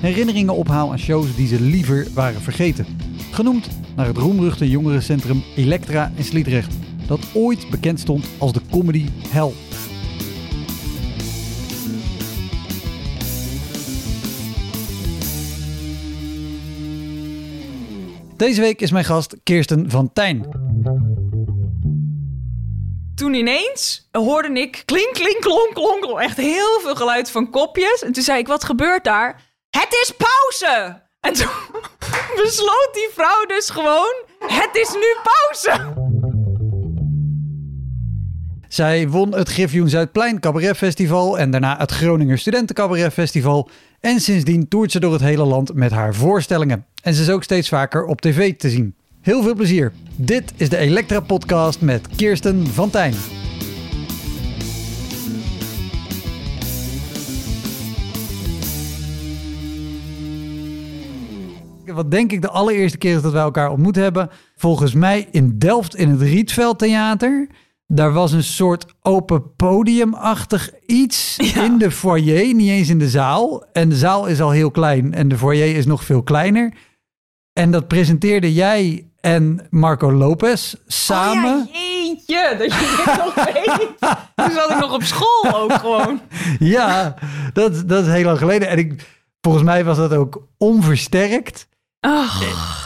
herinneringen ophaal aan shows die ze liever waren vergeten. Genoemd naar het roemruchte jongerencentrum Elektra in Sliedrecht, dat ooit bekend stond als de comedy hell. Deze week is mijn gast Kirsten van Tijn. Toen ineens hoorde ik klink, klink, klonk, klonk. Echt heel veel geluid van kopjes. En toen zei ik, wat gebeurt daar? Het is pauze! En toen besloot die vrouw dus gewoon, het is nu pauze! Zij won het Griffioen Zuidplein Cabaret Festival en daarna het Groninger Studenten Cabaret Festival. En sindsdien toert ze door het hele land met haar voorstellingen. En ze is ook steeds vaker op tv te zien. Heel veel plezier. Dit is de Elektra Podcast met Kirsten van Tijn. Wat denk ik de allereerste keer is dat wij elkaar ontmoet hebben? Volgens mij in Delft in het Rietveld Theater. Daar was een soort open podiumachtig iets Ja. in de foyer, niet eens in de zaal. En de zaal is al heel klein en de foyer is nog veel kleiner. En dat presenteerde jij en Marco Lopez samen. Oh ja, jeetje, dat je dit nog weet. Toen zat ik nog op school ook gewoon. Ja, dat, dat is heel lang geleden. En ik, volgens mij was dat ook onversterkt.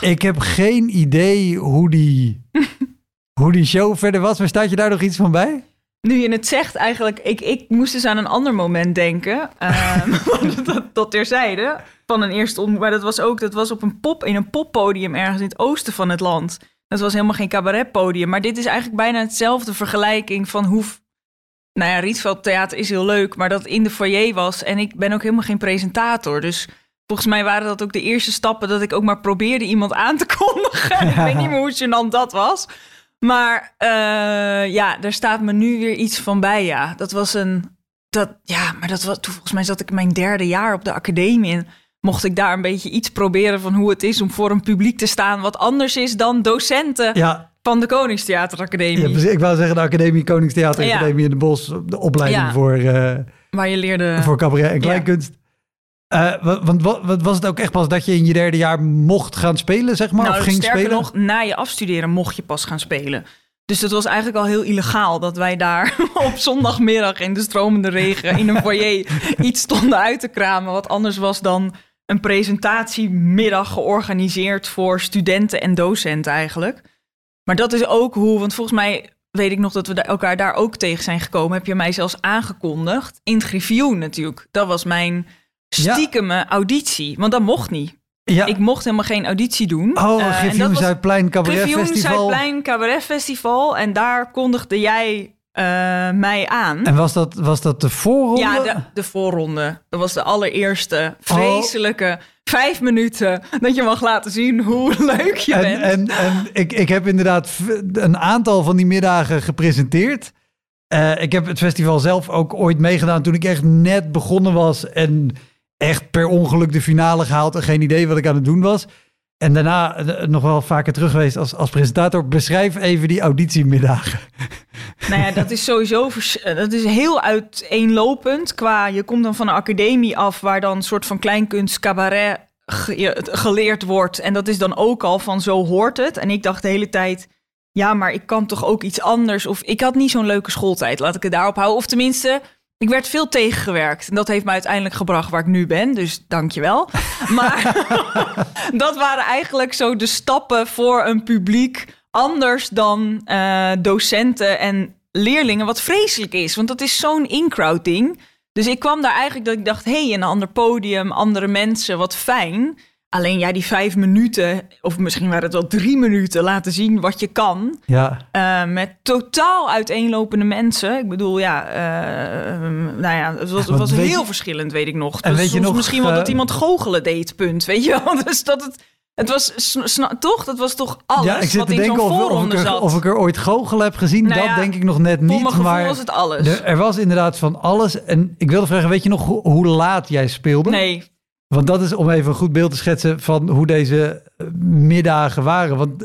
Ik heb geen idee hoe die, hoe die show verder was. Maar staat je daar nog iets van bij? nu je het zegt eigenlijk, ik, ik moest dus aan een ander moment denken. ehm, dat, dat terzijde, van een eerste ontmoeting. Maar dat was ook, dat was op een pop, in een poppodium ergens in het oosten van het land. Dat was helemaal geen cabaretpodium. Maar dit is eigenlijk bijna hetzelfde vergelijking van hoe... Nou ja, Rietveld Theater is heel leuk, maar dat in de foyer was. En ik ben ook helemaal geen presentator. Dus volgens mij waren dat ook de eerste stappen dat ik ook maar probeerde iemand aan te kondigen. ik weet niet meer hoe gênant dat was. Maar eh, ja, daar staat me nu weer iets van bij, ja. Dat was een... Dat, ja, maar dat was, toen volgens mij zat ik in mijn derde jaar op de academie... en mocht ik daar een beetje iets proberen van hoe het is... om voor een publiek te staan wat anders is dan docenten Ja, van de Koningstheateracademie. ja precies. ik wou zeggen de Academie Koningstheater Ja. Academie in de Bos. De opleiding Ja. voor, eh, waar je leerde... voor cabaret en kleinkunst. Eh, wa- want wa- wat was het ook echt pas dat je in je derde jaar mocht gaan spelen, zeg maar? nou, of ging sterker spelen? nog, na je afstuderen mocht je pas gaan spelen. Dus dat was eigenlijk al heel illegaal dat wij daar op zondagmiddag in de stromende regen in een foyer iets stonden uit te kramen. Wat anders was dan een presentatiemiddag georganiseerd voor studenten en docenten eigenlijk. Maar dat is ook hoe, want volgens mij weet ik nog dat we elkaar daar ook tegen zijn gekomen. Heb je mij zelfs aangekondigd in het Griffioen natuurlijk. Dat was mijn Ja. stiekeme auditie, want dat mocht niet. Ja. Ik mocht helemaal geen auditie doen. oh, en Griffioen Zuidplein Cabaret Griffioen Festival. Zuidplein Cabaret Festival. En daar kondigde jij eh, mij aan. En was dat, was dat de voorronde? Ja, de, de voorronde. Dat was de allereerste vreselijke vijf minuten... dat je mag laten zien hoe leuk je en, bent. en, en ik, ik heb inderdaad een aantal van die middagen gepresenteerd. Eh, ik heb het festival zelf ook ooit meegedaan toen ik echt net begonnen was. En echt per ongeluk de finale gehaald en geen idee wat ik aan het doen was. En daarna eh, nog wel vaker terug geweest als, als presentator. Beschrijf even die auditiemiddagen. Nou ja, dat is sowieso eh, dat is heel uiteenlopend. Qua, je komt dan van een academie af waar dan een soort van kleinkunst cabaret geleerd wordt. En dat is dan ook al van zo hoort het. En ik dacht de hele tijd, ja, maar ik kan toch ook iets anders. Of ik had niet zo'n leuke schooltijd, laat ik het daarop houden. Of tenminste, ik werd veel tegengewerkt. En dat heeft me uiteindelijk gebracht waar ik nu ben. Dus dankjewel. Maar dat waren eigenlijk zo de stappen voor een publiek anders dan eh, docenten en leerlingen, wat vreselijk is. Want dat is zo'n in-crowd ding. Dus ik kwam daar eigenlijk dat ik dacht, hé, hey, een ander podium, andere mensen, wat fijn. Alleen ja, die vijf minuten, of misschien waren het wel drie minuten, laten zien wat je kan. Ja. Uh, met totaal uiteenlopende mensen. Ik bedoel, ja, uh, nou ja, het was, het was heel je... verschillend, weet ik nog. En weet je nog, misschien wel dat iemand goochelen deed, punt. Weet je wel? Dus dat het... Het was toch? Dat was toch alles ja, ik zit wat te in zo'n of, of, voorronde ik er, zat? of ik er ooit goochel heb gezien. Nou dat ja, denk ik nog net Voor niet. mijn gevoel maar was het alles. er, er was inderdaad van alles. En ik wilde vragen, weet je nog ho- hoe laat jij speelde? Nee, Want dat is om even een goed beeld te schetsen van hoe deze eh, middagen waren. Want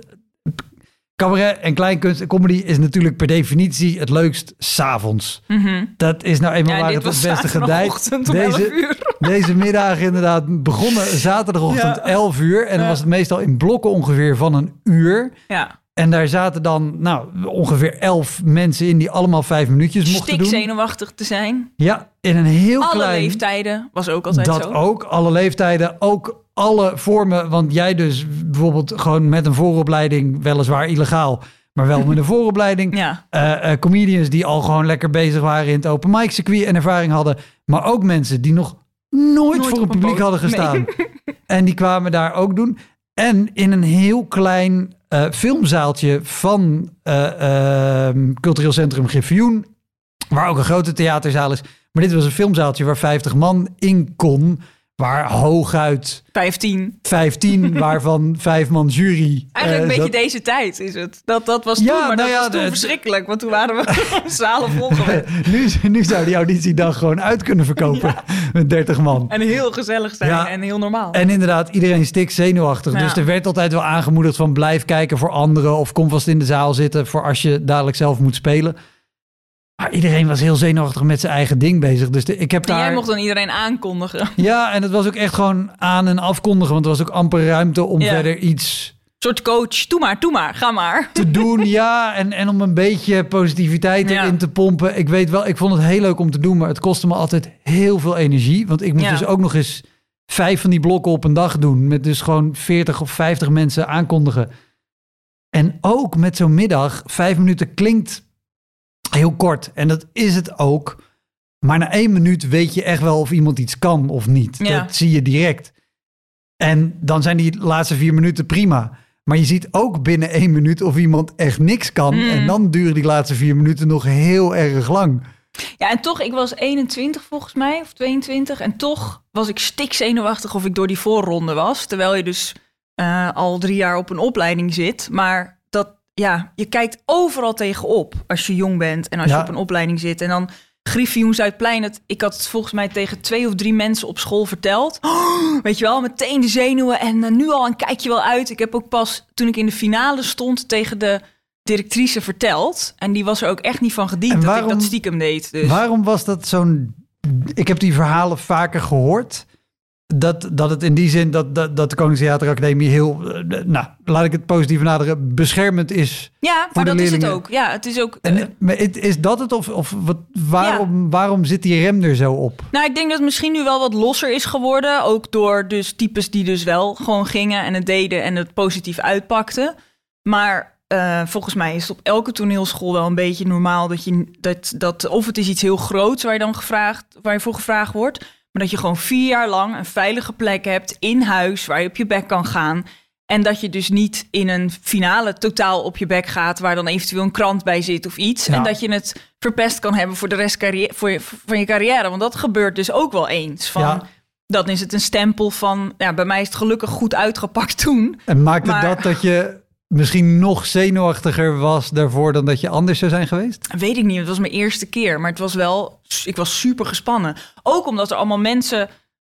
cabaret en kleinkunst en comedy is natuurlijk per definitie het leukst s'avonds. Mhm. Dat is nou eenmaal ja, waar het het beste gedijt. zaterdagochtend om 11 Deze, deze middagen inderdaad begonnen zaterdagochtend Ja. 11 uur. En dan was het meestal in blokken ongeveer van een uur. Ja, En daar zaten dan nou, ongeveer elf mensen in die allemaal vijf minuutjes mochten stik doen. zenuwachtig te zijn. Ja, in een heel Alle klein... leeftijden was ook altijd dat zo. ook, alle leeftijden, ook alle vormen. Want jij dus bijvoorbeeld gewoon met een vooropleiding, weliswaar illegaal, maar wel met een vooropleiding. Ja, Eh, eh, comedians die al gewoon lekker bezig waren in het open mic circuit en ervaring hadden. Maar ook mensen die nog nooit, voor een publiek hadden gestaan. En die kwamen daar ook doen. En in een heel klein eh, filmzaaltje van eh, ehm, Cultureel Centrum Griffioen. Waar ook een grote theaterzaal is. Maar dit was een filmzaaltje waar 50 man in kon. Waar hooguit 15. 15, waarvan vijf man jury. Eigenlijk eh, een beetje deze tijd is het. Dat, dat was Ja, toen, maar nou dat ja, was toen verschrikkelijk. Want toen waren we zalen vol nu, nu zou die auditiedag gewoon uit kunnen verkopen. Met 30 man. En heel gezellig zijn en heel normaal. En inderdaad, iedereen stik zenuwachtig. Dus er werd altijd wel aangemoedigd van blijf kijken voor anderen. Of kom vast in de zaal zitten voor als je dadelijk zelf moet spelen. Maar iedereen was heel zenuwachtig met zijn eigen ding bezig. Dus de- ik heb En jij daar... mocht dan iedereen aankondigen. Ja, en het was ook echt gewoon aan- en afkondigen. Want er was ook amper ruimte om Ja. verder iets Een soort coach. Doe maar, doe maar, ga maar. te doen. ja, en, en om een beetje positiviteit Ja. erin te pompen. Ik weet wel, ik vond het heel leuk om te doen. Maar het kostte me altijd heel veel energie. Want ik moest Ja. dus ook nog eens vijf van die blokken op een dag doen. Met dus gewoon 40 of 50 mensen aankondigen. En ook met zo'n middag, vijf minuten klinkt heel kort. En dat is het ook. Maar na één minuut weet je echt wel of iemand iets kan of niet. Ja. Dat zie je direct. En dan zijn die laatste vier minuten prima. Maar je ziet ook binnen één minuut of iemand echt niks kan. Mm. En dan duren die laatste vier minuten nog heel erg lang. Ja, en toch, ik was 21 volgens mij, of 22. En toch was ik stikzenuwachtig of ik door die voorronde was. Terwijl je dus eh, al drie jaar op een opleiding zit. Maar ja, je kijkt overal tegenop als je jong bent en als Ja. je op een opleiding zit. En dan Griffioen Zuidplein, het, ik had het volgens mij tegen twee of drie mensen op school verteld. Oh, weet je wel, meteen de zenuwen en eh, nu al een kijkje wel uit. Ik heb ook pas, toen ik in de finale stond, tegen de directrice verteld. En die was er ook echt niet van gediend En dat waarom- ik dat stiekem deed. Dus. Waarom was dat zo'n... Ik heb die verhalen vaker gehoord. Dat, dat het in die zin dat, dat, dat de Koninklijke Theateracademie heel... eh, nou, laat ik het positief naderen. Beschermend is. Ja, maar dat is het ook. Ja, het is ook. En, eh, maar is dat het? Of, of wat, waarom, waarom zit die rem er zo op? nou, ik denk dat het misschien nu wel wat losser is geworden. Ook door dus types die dus wel gewoon gingen en het deden en het positief uitpakten. Maar eh, volgens mij is het op elke toneelschool wel een beetje normaal dat je dat, dat of het is iets heel groots waar je dan gevraagd, waar je voor gevraagd wordt, maar dat je gewoon vier jaar lang een veilige plek hebt in huis waar je op je bek kan gaan. En dat je dus niet in een finale totaal op je bek gaat, waar dan eventueel een krant bij zit of iets. Ja. En dat je het verpest kan hebben voor de rest carrière, voor je, van je carrière. Want dat gebeurt dus ook wel eens. Van, Ja. Dan is het een stempel van, ja, bij mij is het gelukkig goed uitgepakt toen. En maakt het Maar- dat dat je misschien nog zenuwachtiger was daarvoor dan dat je anders zou zijn geweest? Weet ik niet, het was mijn eerste keer. Maar het was wel, ik was super gespannen. Ook omdat er allemaal mensen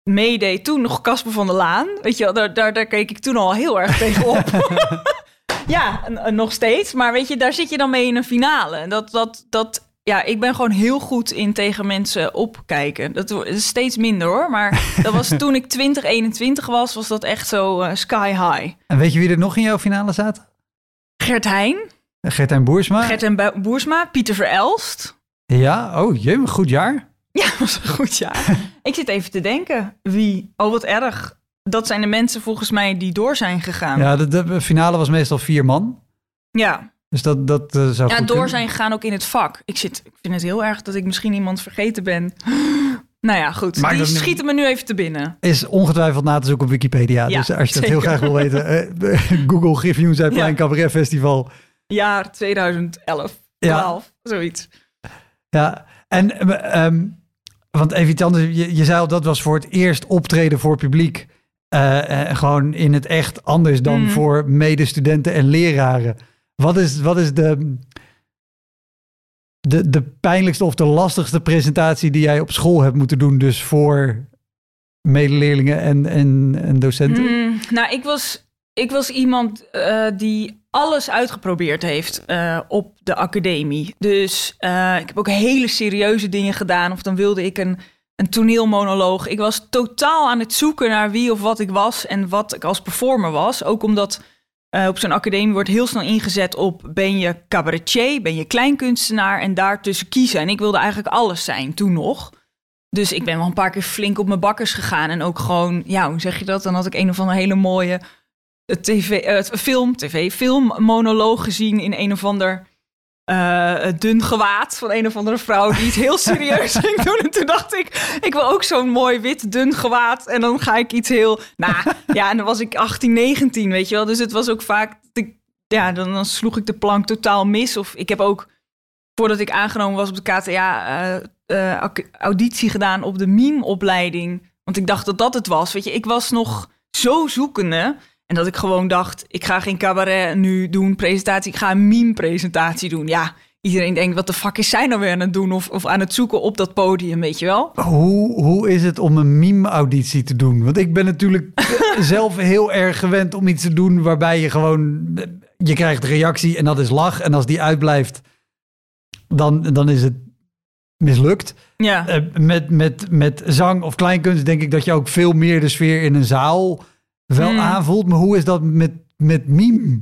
meedeed. Toen nog Casper van der Laan. Weet je daar, daar, daar keek ik toen al heel erg tegenop. ja, en- en nog steeds. Maar weet je, daar zit je dan mee in een finale. En dat, dat, dat, ja, ik ben gewoon heel goed in tegen mensen opkijken. Dat is steeds minder hoor. Maar dat was toen ik 20, 21 was, was dat echt zo eh, sky high. En weet je wie er nog in jouw finale zaten? Gert Heijn, Gertijn Boersma? Gert en Bo- Boersma, Pieter Verelst. Ja, oh jee, goed jaar. Ja, was een goed jaar. ik zit even te denken. Wie? Oh, wat erg. Dat zijn de mensen volgens mij die door zijn gegaan. Ja, de, de finale was meestal vier man. Ja, Dus dat, dat eh, zou ja goed door kunnen. zijn gegaan ook in het vak. Ik, zit, ik vind het heel erg dat ik misschien iemand vergeten ben. Nou ja, goed. Die schieten me nu even te binnen. Is ongetwijfeld na te zoeken op Wikipedia. Ja, dus als je dat heel graag wil weten. eh, Google Griffioen Zuidplein Ja. Cabaret Festival. Jaar 2011, Ja. 12, zoiets. Ja, en ehm, want even iets anders. Je, je zei al, dat was voor het eerst optreden voor publiek. Eh, gewoon in het echt anders dan Mm. voor medestudenten en leraren. Wat is, wat is de, de, de pijnlijkste of de lastigste presentatie die jij op school hebt moeten doen? Dus voor medeleerlingen en, en, en docenten? Mm, nou, ik was, ik was iemand eh, die alles uitgeprobeerd heeft eh, op de academie. Dus eh, ik heb ook hele serieuze dingen gedaan. Of dan wilde ik een, een toneelmonoloog. Ik was totaal aan het zoeken naar wie of wat ik was en wat ik als performer was. Ook omdat eh, op zo'n academie wordt heel snel ingezet op ben je cabaretier, ben je kleinkunstenaar en daartussen kiezen. En ik wilde eigenlijk alles zijn toen nog. Dus ik ben wel een paar keer flink op mijn bakkers gegaan. En ook gewoon, ja, hoe zeg je dat? Dan had ik een of andere hele mooie eh, tv, eh, film, tv, filmmonoloog gezien in een of ander eh, dun gewaad van een of andere vrouw die het heel serieus ging doen. En toen dacht ik, ik wil ook zo'n mooi wit dun gewaad. En dan ga ik iets heel, nou ja, en dan was ik 18, 19, weet je wel. Dus het was ook vaak, ik- ja, dan, sloeg ik de plank totaal mis. Of ik heb ook, voordat ik aangenomen was op de KTA, eh, eh, auditie gedaan op de meme-opleiding. Want ik dacht dat dat het was. Weet je, ik was nog zo zoekende. En dat ik gewoon dacht, ik ga geen cabaret nu doen, presentatie. Ik ga een meme-presentatie doen. Ja, iedereen denkt, wat de fuck is zij nou weer aan het doen? Of, of aan het zoeken op dat podium, weet je wel? Hoe, hoe is het om een meme-auditie te doen? Want ik ben natuurlijk zelf heel erg gewend om iets te doen waarbij je gewoon... Je krijgt reactie en dat is lach. En als die uitblijft, dan, dan is het mislukt. Ja. Eh, met, met, met zang of kleinkunst denk ik dat je ook veel meer de sfeer in een zaal wel Hmm. aanvoelt. Maar hoe is dat met, met meme?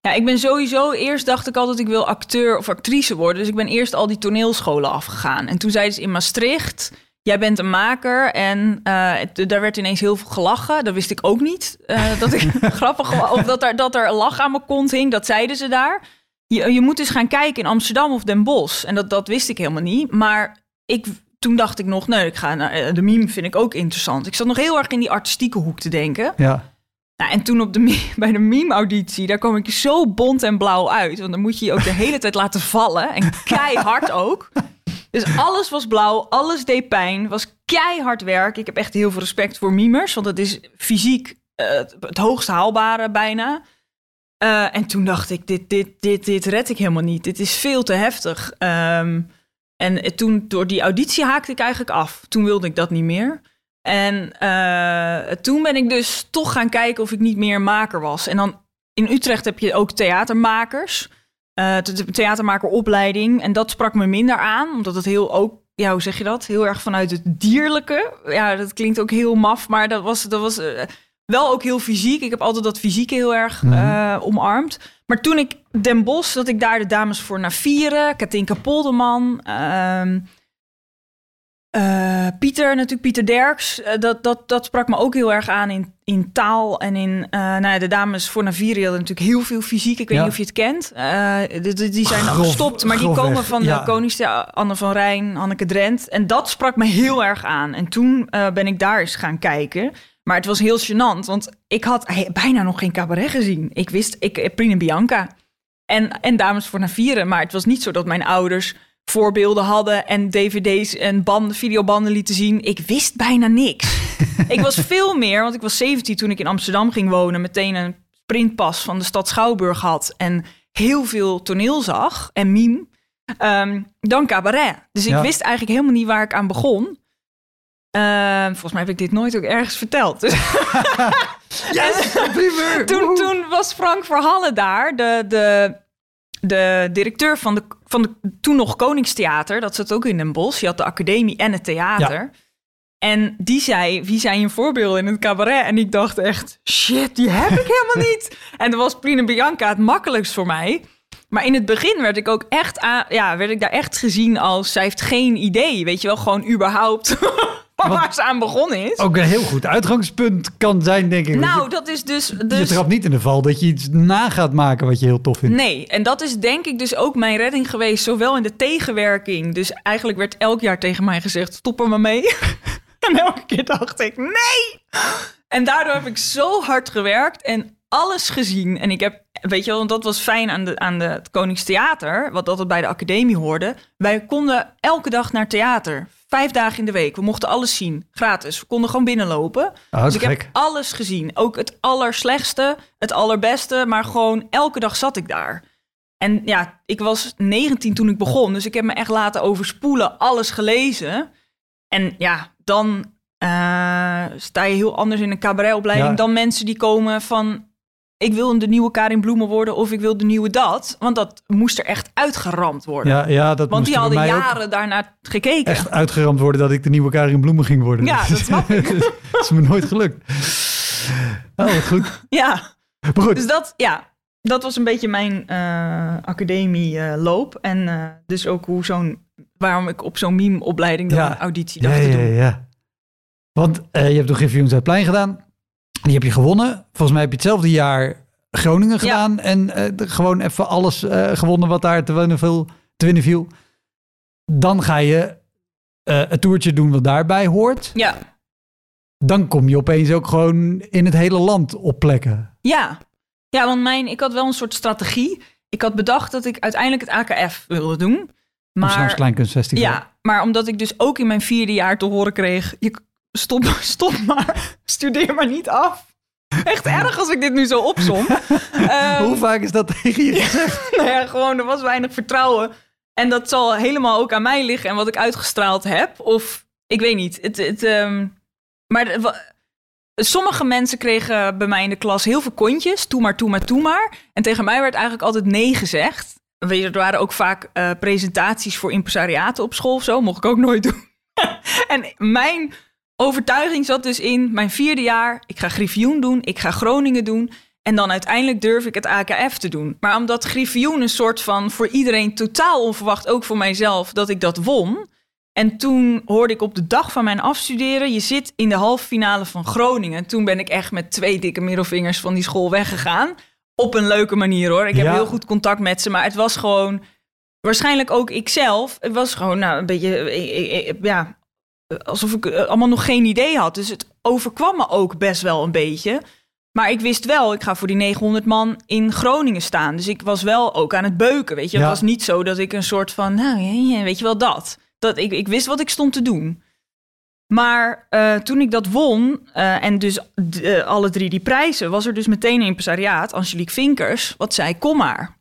Ja, ik ben sowieso... Eerst dacht ik altijd, ik wil acteur of actrice worden. Dus ik ben eerst al die toneelscholen afgegaan. En toen zeiden ze in Maastricht... Jij bent een maker en eh, het- daar werd ineens heel veel gelachen. Dat wist ik ook niet. eh, dat ik grappig. Of dat er, dat er een lach aan mijn kont hing. Dat zeiden ze daar. Je, je moet eens gaan kijken in Amsterdam of Den Bosch. En dat, dat wist ik helemaal niet. Maar ik, toen dacht ik nog, nee, ik ga naar, eh, de meme vind ik ook interessant. Ik zat nog heel erg in die artistieke hoek te denken. Ja. Nou, en toen op de, bij de meme-auditie, daar kwam ik zo bont en blauw uit. Want dan moet je je ook de hele tijd laten vallen. En keihard ook. Dus alles was blauw, alles deed pijn. was keihard werk. Ik heb echt heel veel respect voor mimers. Want het is fysiek eh, het, het hoogst haalbare bijna. Eh, en toen dacht ik, dit, dit, dit, dit red ik helemaal niet. Dit is veel te heftig. Ehm, en toen, door die auditie haakte ik eigenlijk af. Toen wilde ik dat niet meer. En eh, toen ben ik dus toch gaan kijken of ik niet meer maker was. En dan in Utrecht heb je ook theatermakers. Een theatermakeropleiding. En dat sprak me minder aan, omdat het heel ook, ja, hoe zeg je dat? Heel erg vanuit het dierlijke. Ja, dat klinkt ook heel maf, maar dat was, dat was eh, wel ook heel fysiek. Ik heb altijd dat fysieke heel erg eh, omarmd. Maar toen ik Den Bosch, dat ik daar de dames voor naar vieren, Katinka Polderman, ehm, eh, Pieter, natuurlijk Pieter Derks, eh, dat, dat, dat sprak me ook heel erg aan in, in taal en in, eh, nou ja, de dames voor Navieri hadden natuurlijk heel veel fysiek. Ik weet Ja. niet of je het kent. Die, die- zijn Grof- gestopt, maar die komen van de Anne van Rijn, Hanneke Drent. En dat sprak me heel erg aan. En toen ben ik daar eens gaan kijken. Maar het was heel gênant, want ik had bijna nog geen cabaret gezien. Ik wist, ik, eh, Prien en Bianca en, en Dames voor Navieren. Maar het was niet zo dat mijn ouders voorbeelden hadden en dvd's en banden, videobanden lieten zien. Ik wist bijna niks. ik was veel meer, want ik was 17 toen ik in Amsterdam ging wonen, meteen een sprintpas van de stad Schouwburg had en heel veel toneel zag en meme, ehm, dan cabaret. Dus ik Ja. wist eigenlijk helemaal niet waar ik aan begon. Ehm, volgens mij heb ik dit nooit ook ergens verteld. Dus Yes, toen, toen was Frank Verhalle daar, de, de, de directeur van de, van de toen nog Koningstheater. Dat zat ook in Den Bosch. Je had de academie en het theater. En die zei, wie zijn je voorbeelden in het cabaret? En ik dacht echt, shit, die heb ik helemaal niet. En dan was Prina Bianca het makkelijkst voor mij. Maar in het begin werd ik ook echt, ja, werd ik daar echt gezien als, zij heeft geen idee. Weet je wel, gewoon überhaupt waar ze aan begonnen is. Ook een heel goed uitgangspunt kan zijn, denk ik. nou, dat is dus... je, je dus trapt niet in de val dat je iets na gaat maken wat je heel tof vindt. Nee, en dat is denk ik dus ook mijn redding geweest, zowel in de tegenwerking. Dus eigenlijk werd elk jaar tegen mij gezegd: stop er maar mee. en elke keer dacht ik: nee. En daardoor heb ik zo hard gewerkt en alles gezien. En ik heb, weet je wel, want dat was fijn aan, de, aan de, het Koningstheater, wat altijd bij de academie hoorde. Wij konden elke dag naar theater. Vijf dagen in de week. We mochten alles zien. Gratis. We konden gewoon binnenlopen. Oh, Dus ik gek. heb alles gezien. Ook het allerslechtste, het allerbeste. Maar gewoon elke dag zat ik daar. En ja, ik was 19 toen ik begon. Dus ik heb me echt laten overspoelen. Alles gelezen. En ja, dan eh, sta je heel anders in een cabaretopleiding... Ja. dan mensen die komen van... ik wil de nieuwe Karin Bloemen worden of ik wil de nieuwe dat. Want dat moest er echt uitgeramd worden. Ja, ja, dat Want die hadden jaren daarnaar gekeken. echt uitgeramd worden dat ik de nieuwe Karin Bloemen ging worden. Ja, dat snap ik. dat is me nooit gelukt. Oh, wat goed. Ja, Maar goed, Dus dat, ja, dat was een beetje mijn eh academieloop. en eh, dus ook hoe zo'n, waarom ik op zo'n meme-opleiding dan Ja. een auditie ja, dacht te ja, doen. ja. Want eh, je hebt de Griffioen Zuidplein gedaan. Die heb je gewonnen. Volgens mij heb je hetzelfde jaar Groningen gedaan. En eh, gewoon even alles eh, gewonnen wat daar te winnen, viel, te winnen viel. Dan ga je eh het toertje doen wat daarbij hoort. Ja, Dan kom je opeens ook gewoon in het hele land op plekken. ja. Ja, want mijn, ik had wel een soort strategie. Ik had bedacht dat ik uiteindelijk het AKF wilde doen. Maar, Kleinkunstfestival. ja, maar omdat ik dus ook in mijn vierde jaar te horen kreeg... Je, stop, stop maar, studeer maar niet af. Echt erg als ik dit nu zo opsom. Ehm, Hoe vaak is dat tegen je gezegd? nou ja, gewoon, er was weinig vertrouwen. En dat zal helemaal ook aan mij liggen en wat ik uitgestraald heb. Of, ik weet niet. Het, het, ehm, maar sommige mensen kregen bij mij in de klas heel veel kontjes. Toe maar, toe maar, toe maar. En tegen mij werd eigenlijk altijd nee gezegd. Weet je, er waren ook vaak eh, presentaties voor impresariaten op school of zo. Mocht ik ook nooit doen. en mijn overtuiging zat dus in mijn vierde jaar. Ik ga Griffioen doen, ik ga Groningen doen. En dan uiteindelijk durf ik het AKF te doen. Maar omdat Griffioen een soort van voor iedereen totaal onverwacht, ook voor mijzelf, dat ik dat won. En toen hoorde ik op de dag van mijn afstuderen, je zit in de halve finale van Groningen. En toen ben ik echt met twee dikke middelvingers van die school weggegaan. Op een leuke manier hoor. Ik heb Ja. heel goed contact met ze, maar het was gewoon, waarschijnlijk ook ikzelf. Het was gewoon nou, een beetje, eh, eh, eh, ja, alsof ik eh, allemaal nog geen idee had. Dus het overkwam me ook best wel een beetje. Maar ik wist wel, ik ga voor die 900 man in Groningen staan. Dus ik was wel ook aan het beuken, weet je. Ja. Het was niet zo dat ik een soort van, nou, weet je wel, dat. dat ik, ik wist wat ik stond te doen. Maar eh, toen ik dat won, eh, en dus eh, alle drie die prijzen, was er dus meteen een impresariaat, Angelique Vinkers, wat zei, kom maar.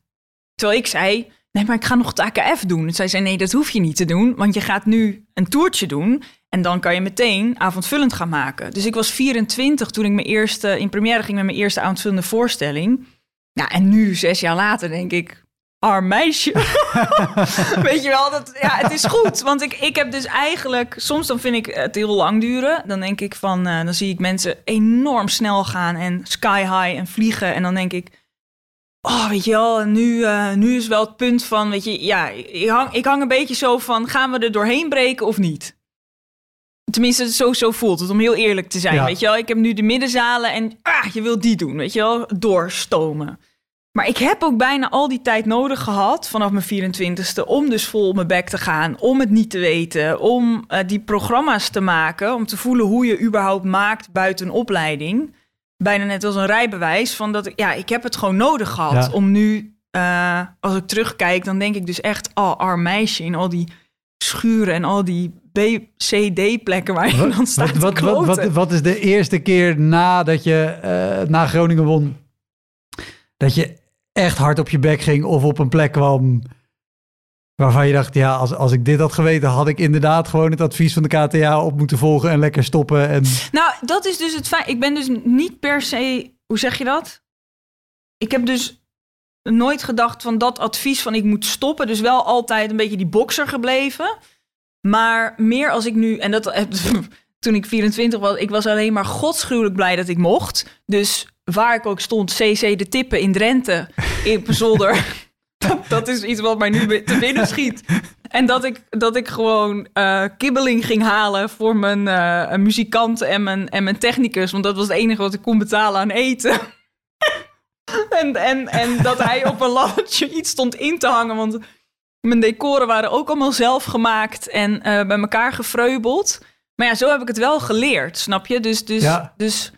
Terwijl ik zei, nee, maar ik ga nog het AKF doen. En zij zei, nee, dat hoef je niet te doen, want je gaat nu een toertje doen en dan kan je meteen avondvullend gaan maken. Dus ik was 24 toen ik mijn eerste, in première ging met mijn eerste avondvullende voorstelling. Ja, en nu, zes jaar later, denk ik, arm meisje. Weet je wel, dat, ja, het is goed. Want ik, ik heb dus eigenlijk, soms dan vind ik het heel lang duren. Dan denk ik van, eh, dan zie ik mensen enorm snel gaan en sky high en vliegen. En dan denk ik, oh, weet je wel, nu, eh, nu is wel het punt van, weet je, ja, ik hang, ik hang een beetje zo van, gaan we er doorheen breken of niet? Tenminste, zo, zo voelt het, om heel eerlijk te zijn. Ja. Weet je wel, ik heb nu de middenzalen en ah, je wil die doen, weet je wel, doorstomen. Maar ik heb ook bijna al die tijd nodig gehad, vanaf mijn 24ste, om dus vol op mijn bek te gaan, om het niet te weten, om eh, die programma's te maken, om te voelen hoe je überhaupt maakt buiten een opleiding. Bijna net als een rijbewijs, van dat ik, ja, ik heb het gewoon nodig gehad Ja. om nu, eh, als ik terugkijk, dan denk ik dus echt, oh, arm meisje in al die schuren en al die B, C, D plekken waar je dan staat wat, wat, wat is de eerste keer nadat je eh, na Groningen won, dat je echt hard op je bek ging of op een plek kwam waarvan je dacht, ja, als, als ik dit had geweten, had ik inderdaad gewoon het advies van de KTA op moeten volgen en lekker stoppen. En Nou, dat is dus het feit. Ik ben dus niet per se. Hoe zeg je dat? Ik heb dus nooit gedacht van dat advies van ik moet stoppen. Dus wel altijd een beetje die bokser gebleven. Maar meer als ik nu. En dat heb- toen ik 24 was, ik was alleen maar godschuwelijk blij dat ik mocht. Dus waar ik ook stond, CC de tippen in Drenthe, in Pezolder. dat, dat is iets wat mij nu te binnen schiet. En dat ik, dat ik gewoon eh, kibbeling ging halen voor mijn uh, muzikant en mijn, en mijn technicus. Want dat was het enige wat ik kon betalen aan eten. en, en, en dat hij op een laddertje iets stond in te hangen. Want mijn decoren waren ook allemaal zelf gemaakt en uh, bij elkaar gefreubeld. Maar ja, zo heb ik het wel geleerd, snap je? Dus, dus, Ja. dus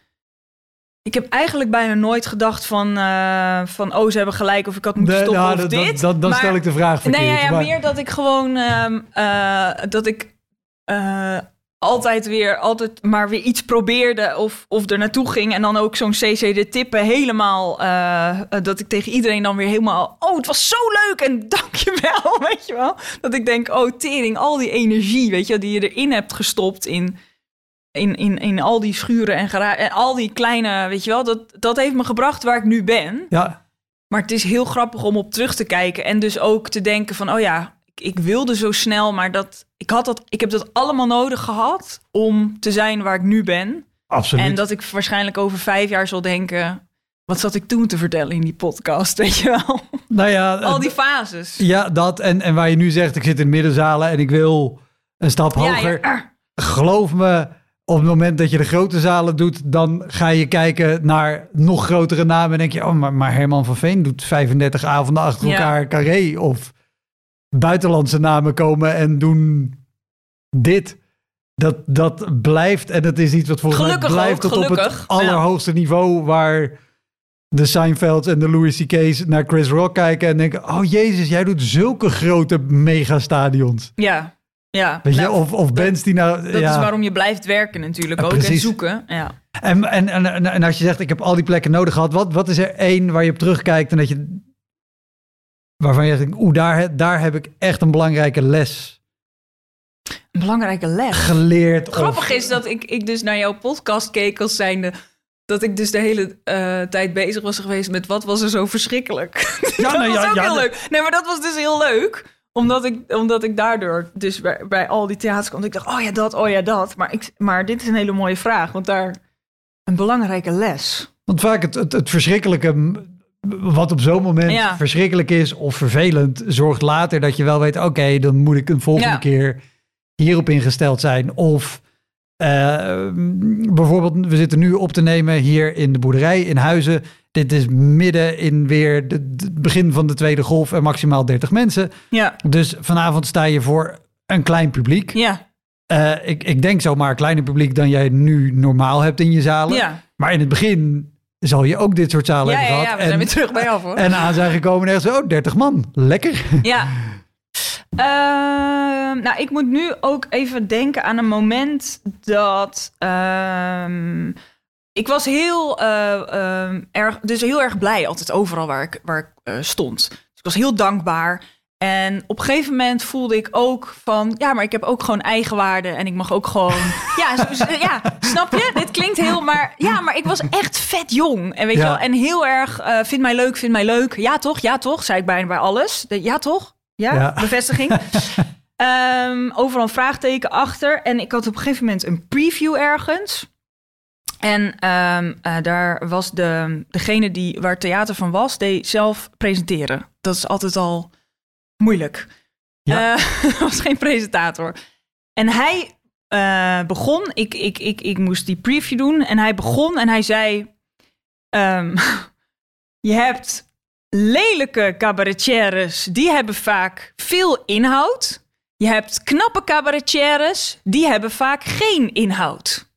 ik heb eigenlijk bijna nooit gedacht van, eh, van oh, ze hebben gelijk of ik had moeten stoppen nou, of dat- dit. dat- dat- dan Maar- stel ik de vraag verkeerd. Nee, ja, ja, maar- meer dat ik gewoon ehm, eh, dat ik eh, altijd weer altijd maar weer iets probeerde of, of er naartoe ging. En dan ook zo'n CC de tippen helemaal eh, dat ik tegen iedereen dan weer helemaal oh het was zo leuk en dankjewel weet je wel. Dat ik denk oh tering al die energie weet je wel, die je erin hebt gestopt in in, in, in al die schuren en, gera- en al die kleine weet je wel dat dat heeft me gebracht waar ik nu ben. Ja, maar het is heel grappig om op terug te kijken en dus ook te denken van, oh ja, ik, wilde zo snel, maar dat, ik, had dat, ik heb dat allemaal nodig gehad om te zijn waar ik nu ben. absoluut. En dat ik waarschijnlijk over vijf jaar zal denken, wat zat ik toen te vertellen in die podcast, weet je wel? nou ja, Al die d- fases. ja, dat. En, en waar je nu zegt, ik zit in middenzalen en ik wil een stap Ja, hoger. ja. Geloof me, op het moment dat je de grote zalen doet, dan ga je kijken naar nog grotere namen. En denk je, oh, maar, maar Herman van Veen doet 35 avonden achter Ja. elkaar carré. Of buitenlandse namen komen en doen dit. Dat, dat blijft, en dat is iets wat volgens Gelukkig mij blijft ook, tot op het allerhoogste niveau waar de Seinfelds en de Louis C.K.'s naar Chris Rock kijken en denken, oh jezus, jij doet zulke grote megastadions. Ja, ja. Weet je, Nou, of, of bands die nou... dat ja. is waarom je blijft werken natuurlijk Ja, ook en zoeken. Ja. En, en, en, en, en als je zegt, ik heb al die plekken nodig gehad, wat, wat is er één waar je op terugkijkt en dat je... Waarvan je denkt, oeh, daar, daar heb ik echt een belangrijke les Een belangrijke les. geleerd. of- Grappig is dat ik, ik dus naar jouw podcast keek als zijnde... dat ik dus de hele eh, tijd bezig was geweest met wat was er zo verschrikkelijk. Ja, dat nou was ja, ook ja, heel leuk. Nee, maar dat was dus heel leuk. Omdat ik, omdat ik daardoor dus bij, bij al die theaters kwam. Ik dacht, oh ja, dat, oh ja, dat. Maar, ik, maar dit is een hele mooie vraag. Want daar een belangrijke les. Want vaak het, het, het verschrikkelijke, wat op zo'n moment Ja. verschrikkelijk is of vervelend, zorgt later dat je wel weet, oké, dan moet ik een volgende Ja. keer hierop ingesteld zijn. Of eh, bijvoorbeeld, we zitten nu op te nemen hier in de boerderij in Huizen. Dit is midden in weer het begin van de tweede golf en maximaal 30 mensen. Ja, Dus vanavond sta je voor een klein publiek. ja, Eh, ik, ik denk zomaar een kleiner publiek dan jij nu normaal hebt in je zalen. ja. Maar in het begin zal je ook dit soort zalen Ja, hebben ja, gehad. ja, we en, zijn weer terug bij af hoor. en aan zijn gekomen en echt zo, oh, 30 man. Lekker. Ja. Ehm, nou, ik moet nu ook even denken aan een moment dat. ehm, ik was heel, eh, ehm, erg, dus heel erg blij altijd overal waar ik, waar ik eh, stond. Dus ik was heel dankbaar. En op een gegeven moment voelde ik ook van, ja, maar ik heb ook gewoon eigenwaarde en ik mag ook gewoon, ja, zo- ja, snap je? Dit klinkt heel, maar ja, maar ik was echt vet jong en weet je wel, en heel erg, eh vind mij leuk, vind mij leuk, ja toch, ja toch, zei ik bijna bij alles, De- ja toch, ja, Ja. bevestiging. Ehm, overal een vraagteken achter en ik had op een gegeven moment een preview ergens. En ehm, eh, daar was de, degene die, waar theater van was, deed zelf presenteren. Dat is altijd al moeilijk. Ja. Dat was geen presentator. En hij eh, begon, ik, ik, ik, ik moest die preview doen. En hij begon en hij zei... ehm, je hebt lelijke cabaretières, die hebben vaak veel inhoud. Je hebt knappe cabaretières, die hebben vaak geen inhoud.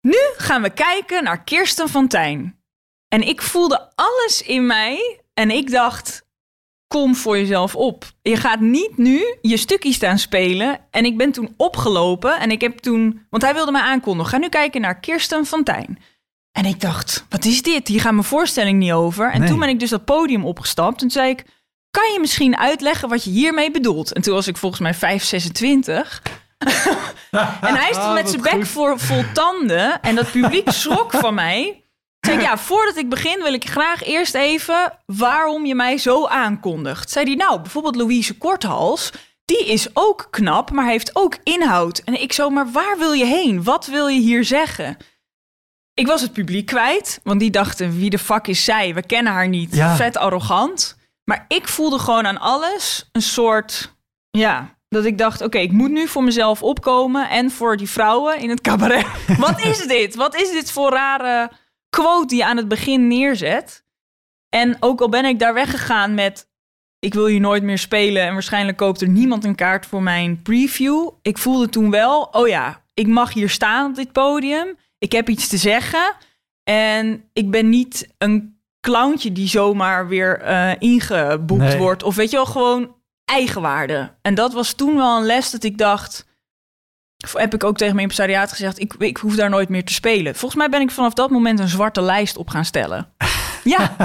Nu gaan we kijken naar Kirsten van Tijn. En ik voelde alles in mij en ik dacht, kom voor jezelf op. Je gaat niet nu je stukje staan spelen. En ik ben toen opgelopen en ik heb toen, want hij wilde mij aankondigen, ga nu kijken naar Kirsten van Tijn. En ik dacht, wat is dit? Hier gaat mijn voorstelling niet over. En Nee. toen ben ik dus dat podium opgestapt en toen zei ik, kan je misschien uitleggen wat je hiermee bedoelt? En toen was ik volgens mij 5, 26. En hij stond met Wat zijn bek voor, vol tanden. En dat publiek schrok van mij. Zei ik, ja, voordat ik begin wil ik graag eerst even waarom je mij zo aankondigt. Zei hij, nou, bijvoorbeeld Louise Korthals. Die is ook knap, maar heeft ook inhoud. En ik zo, maar waar wil je heen? Wat wil je hier zeggen? Ik was het publiek kwijt, want die dachten, wie de fuck is zij? We kennen haar niet. Ja. Vet arrogant. Maar ik voelde gewoon aan alles een soort Ja, dat ik dacht, oké, ik moet nu voor mezelf opkomen en voor die vrouwen in het cabaret. Wat is dit? Wat is dit voor rare quote die je aan het begin neerzet? En ook al ben ik daar weggegaan met, ik wil hier nooit meer spelen en waarschijnlijk koopt er niemand een kaart voor mijn preview. Ik voelde toen wel, oh ja, ik mag hier staan op dit podium. Ik heb iets te zeggen en ik ben niet een clowntje die zomaar weer eh, ingeboekt Nee. wordt. Of weet je wel, gewoon eigenwaarde. En dat was toen wel een les dat ik dacht... Heb ik ook tegen mijn impresariaat gezegd, ik, ik hoef daar nooit meer te spelen. Volgens mij ben ik vanaf dat moment een zwarte lijst op gaan stellen. Ja,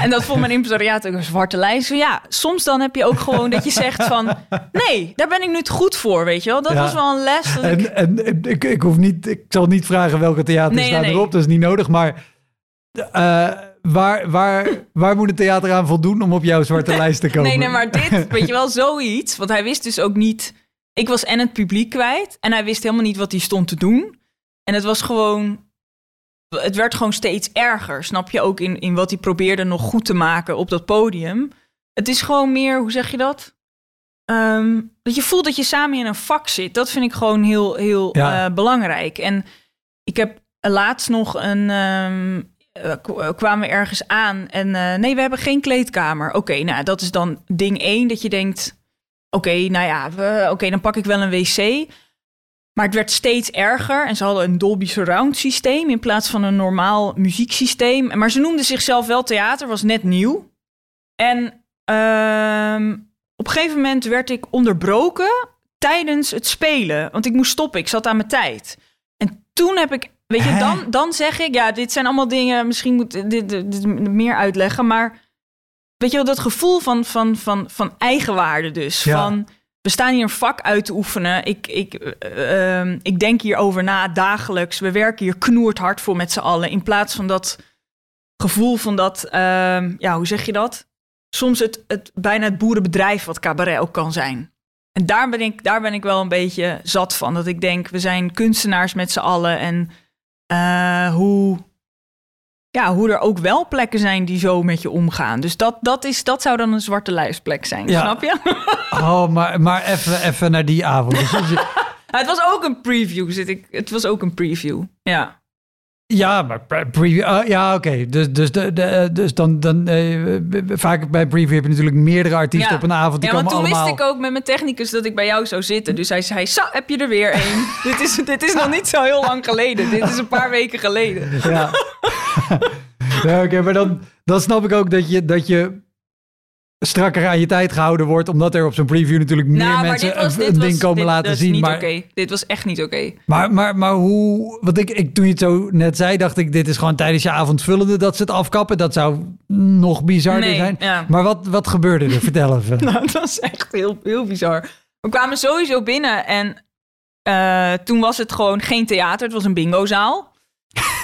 en dat vond mijn impresariaat ook een zwarte lijst. Ja, soms dan heb je ook gewoon dat je zegt van... nee, daar ben ik nu te goed voor, weet je wel. Dat Ja. was wel een les. Dat ik, En, en ik, ik, hoef niet, ik zal niet vragen welke theaters Nee, nee. erop, dat is niet nodig. Maar eh, waar, waar, waar moet het theater aan voldoen om op jouw zwarte lijst te komen? Nee, nee, maar dit, weet je wel, zoiets. Want hij wist dus ook niet... Ik was en het publiek kwijt. En hij wist helemaal niet wat hij stond te doen. En het was gewoon... Het werd gewoon steeds erger, snap je? Ook in, in wat hij probeerde nog goed te maken op dat podium. Het is gewoon meer, hoe zeg je dat? Ehm, dat je voelt dat je samen in een vak zit. Dat vind ik gewoon heel, heel Ja. eh, belangrijk. En ik heb laatst nog een... eh, kwamen we ergens aan en nee, we hebben geen kleedkamer. Oké, nou, dat is dan ding één, dat je denkt... Oké, nou ja, oké, dan pak ik wel een wc. Maar het werd steeds erger en ze hadden een Dolby Surround systeem... in plaats van een normaal muzieksysteem. Maar ze noemden zichzelf wel theater, was net nieuw. En ehm, op een gegeven moment werd ik onderbroken tijdens het spelen. Want ik moest stoppen, ik zat aan mijn tijd. En toen heb ik, weet je, Hè? dan, dan zeg ik, ja, dit zijn allemaal dingen, misschien moet ik dit, dit, dit meer uitleggen, maar weet je wel, dat gevoel van, van, van, van eigenwaarde dus. Ja. Van, we staan hier een vak uit te oefenen. Ik, ik, eh, ehm, ik denk hierover na dagelijks. We werken hier knoerd hard voor met z'n allen. In plaats van dat gevoel van dat, ehm, ja, hoe zeg je dat? Soms het, het bijna het boerenbedrijf wat cabaret ook kan zijn. En daar ben, ik, daar ben ik wel een beetje zat van. Dat ik denk, we zijn kunstenaars met z'n allen. En eh, hoe, ja, hoe er ook wel plekken zijn die zo met je omgaan. Dus dat, dat, is, dat zou dan een zwarte lijstplek zijn, Ja. snap je? Oh, maar, maar even, even naar die avond. Het was ook een preview, zit ik. Het was ook een preview, ja. Ja, maar preview. ah, ja, oké. Dus, dus, de, de, dus dan, dan eh, vaak bij preview heb je natuurlijk meerdere artiesten Ja. op een avond. Die Ja, want komen toen allemaal. wist ik ook met mijn technicus dat ik bij jou zou zitten. Dus hij zei, zo, heb je er weer één. dit, is, dit is nog niet zo heel lang geleden. Dit is een paar weken geleden. Ja, ja oké, maar dan, dan snap ik ook dat je, dat je strakker aan je tijd gehouden wordt, omdat er op zo'n preview natuurlijk meer nou, mensen was, een, was, ding komen dit, laten zien. niet Maar. Dit was echt niet oké. maar, maar, maar hoe, wat ik, ik, toen je het zo net zei, dacht ik, dit is gewoon tijdens je avondvullende dat ze het afkappen. Dat zou nog bizarder Nee, zijn. ja. Maar wat, wat gebeurde er? Vertel even. Nou, dat was echt heel, heel bizar. We kwamen sowieso binnen en eh, toen was het gewoon geen theater. Het was een bingozaal.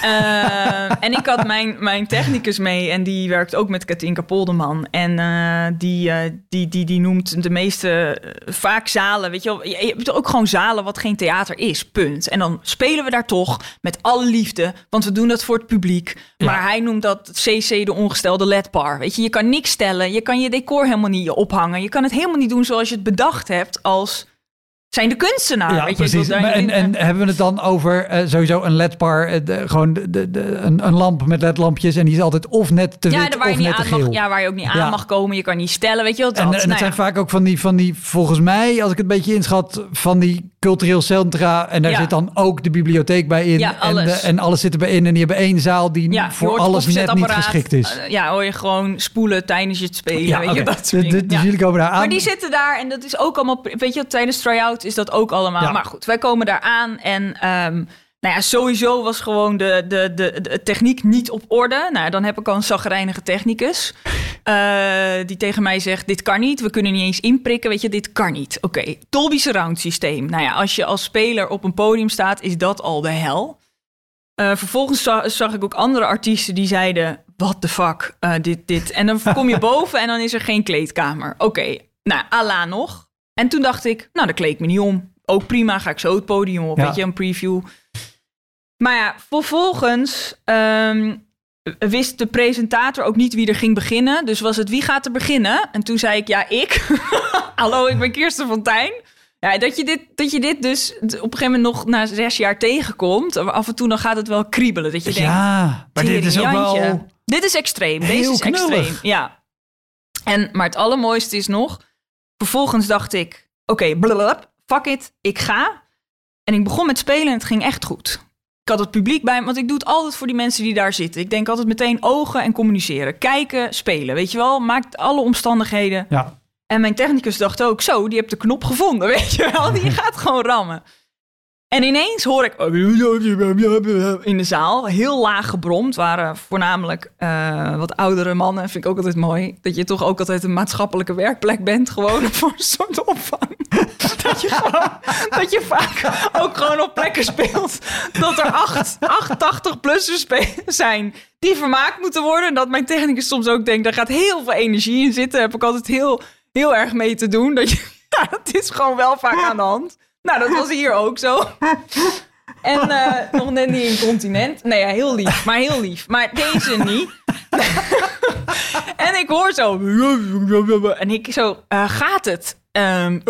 Eh, en ik had mijn, mijn technicus mee en die werkt ook met Katinka Polderman. En eh, die, eh, die, die, die noemt de meeste, vaak zalen, weet je wel. Je je hebt ook gewoon zalen wat geen theater is, punt. En dan spelen we daar toch met alle liefde, want we doen dat voor het publiek. Maar hij noemt dat CC de ongestelde ledbar. Weet je, je kan niks stellen, je kan je decor helemaal niet ophangen. Je kan het helemaal niet doen zoals je het bedacht hebt als zijn de kunstenaar. ja, weet je, precies. en, in- en hebben we het dan over eh, sowieso een ledbar, eh, de- gewoon de, de, een, een lamp met ledlampjes en die is altijd of net te ja, wit waar je of niet net te geel. mag, ja, waar je ook niet Ja. aan mag komen. Je kan niet stellen, weet je wel. Dat, En, en het Nou zijn vaak ook van die, van die, volgens mij, als ik het een beetje inschat, van die cultureel centra. En daar Ja. zit dan ook de bibliotheek bij in. Ja, alles. En, de- en alles zit erbij in. En die hebben één zaal die Ja, voor alles net niet geschikt is. Eh, ja, hoor je gewoon spoelen tijdens je het spelen. ja, weet je, dat soort Ja. jullie komen daar aan. Maar die zitten daar en dat is ook allemaal... Weet je, tijdens try-out is dat ook allemaal. Maar goed, wij komen daar aan en... ehm, nou ja, sowieso was gewoon de, de, de, de techniek niet op orde. Nou, dan heb ik al een zagrijnige technicus. Eh, die tegen mij zegt, dit kan niet. We kunnen niet eens inprikken, weet je, dit kan niet. Oké, Dolby Surround systeem. Nou ja, als je als speler op een podium staat, is dat al de hel. Eh, vervolgens za- zag ik ook andere artiesten die zeiden... what the fuck, eh, dit, dit. En dan kom je boven en dan is er geen kleedkamer. Oké, nou, ala nog. En toen dacht ik, nou, daar kleed ik me niet om. Ook prima, ga ik zo het podium op, Ja. weet je, een preview. Maar ja, vervolgens ehm, wist de presentator ook niet wie er ging beginnen. Dus was het, wie gaat er beginnen? En toen zei ik, ja, ik. Hallo, ik ben Kirsten Fontijn. Ja, dat je, dit, dat je dit dus op een gegeven moment nog na zes jaar tegenkomt. Af en toe dan gaat het wel kriebelen. Dat je denkt, Ja, maar dit is ook wel... Dit is extreem. Heel Deze is knullig. extreem. Ja. En, maar het allermooiste is nog... Vervolgens dacht ik... Oké, blablabla, fuck it. Ik ga. En ik begon met spelen en het ging echt goed. Ik had het publiek bij me, want ik doe het altijd voor die mensen die daar zitten. Ik denk altijd meteen ogen en communiceren. Kijken, spelen. Weet je wel, maakt alle omstandigheden. Ja, En mijn technicus dacht ook, zo, die hebt de knop gevonden, weet je wel. Die gaat gewoon rammen. En ineens hoor ik in de zaal heel laag gebromd. waren voornamelijk eh, wat oudere mannen. Vind ik ook altijd mooi. Dat je toch ook altijd een maatschappelijke werkplek bent. Gewoon voor een soort opvang. dat, je dat je vaak ook gewoon op plekken speelt. Dat er acht, 88-plussers zijn die vermaakt moeten worden. En dat mijn technicus soms ook denkt, daar gaat heel veel energie in zitten. Daar heb ik altijd heel, heel erg mee te doen. Dat het is gewoon wel vaak aan de hand. Nou, dat was hier ook zo. En eh, nog net niet incontinent. Nee, ja, heel lief. Maar heel lief. Maar deze niet. en ik hoor zo... En ik zo, eh, gaat het? Ehm,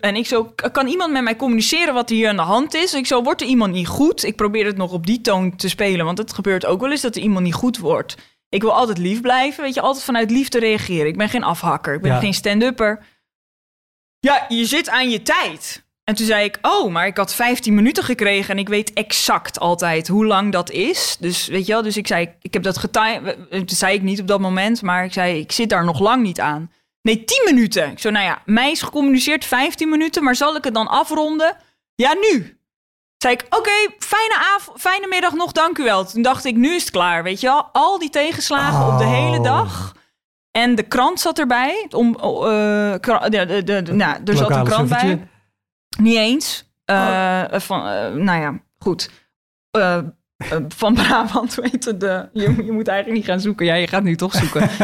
en ik zo, kan iemand met mij communiceren wat hier aan de hand is? Ik zo, wordt er iemand niet goed? Ik probeer het nog op die toon te spelen. Want het gebeurt ook wel eens dat er iemand niet goed wordt. Ik wil altijd lief blijven. Weet je, altijd vanuit liefde reageren. Ik ben geen afhakker. Ik ben Ja. geen stand-upper. Ja, je zit aan je tijd. En toen zei ik, oh, maar ik had 15 minuten gekregen en ik weet exact altijd hoe lang dat is. Dus weet je wel, dus ik zei, ik heb dat getimed. Dat zei ik niet op dat moment, maar ik zei, ik zit daar nog lang niet aan. Nee, 10 minuten. Ik zo, nou ja, mij is gecommuniceerd 15 minuten, maar zal ik het dan afronden? Ja, nu. Zei ik, oké, fijne avond, fijne middag nog, dank u wel. Toen dacht ik, nu is het klaar, weet je wel. Al die tegenslagen op de Oh. hele dag. En de krant zat erbij. Om, eh, kra- de, de, nou, er zat een krant bij. Niet eens. Eh, van, eh, nou ja, goed. Eh, eh, van Brabant, weet je, de, je, je moet eigenlijk niet gaan zoeken. Ja, je gaat nu toch zoeken.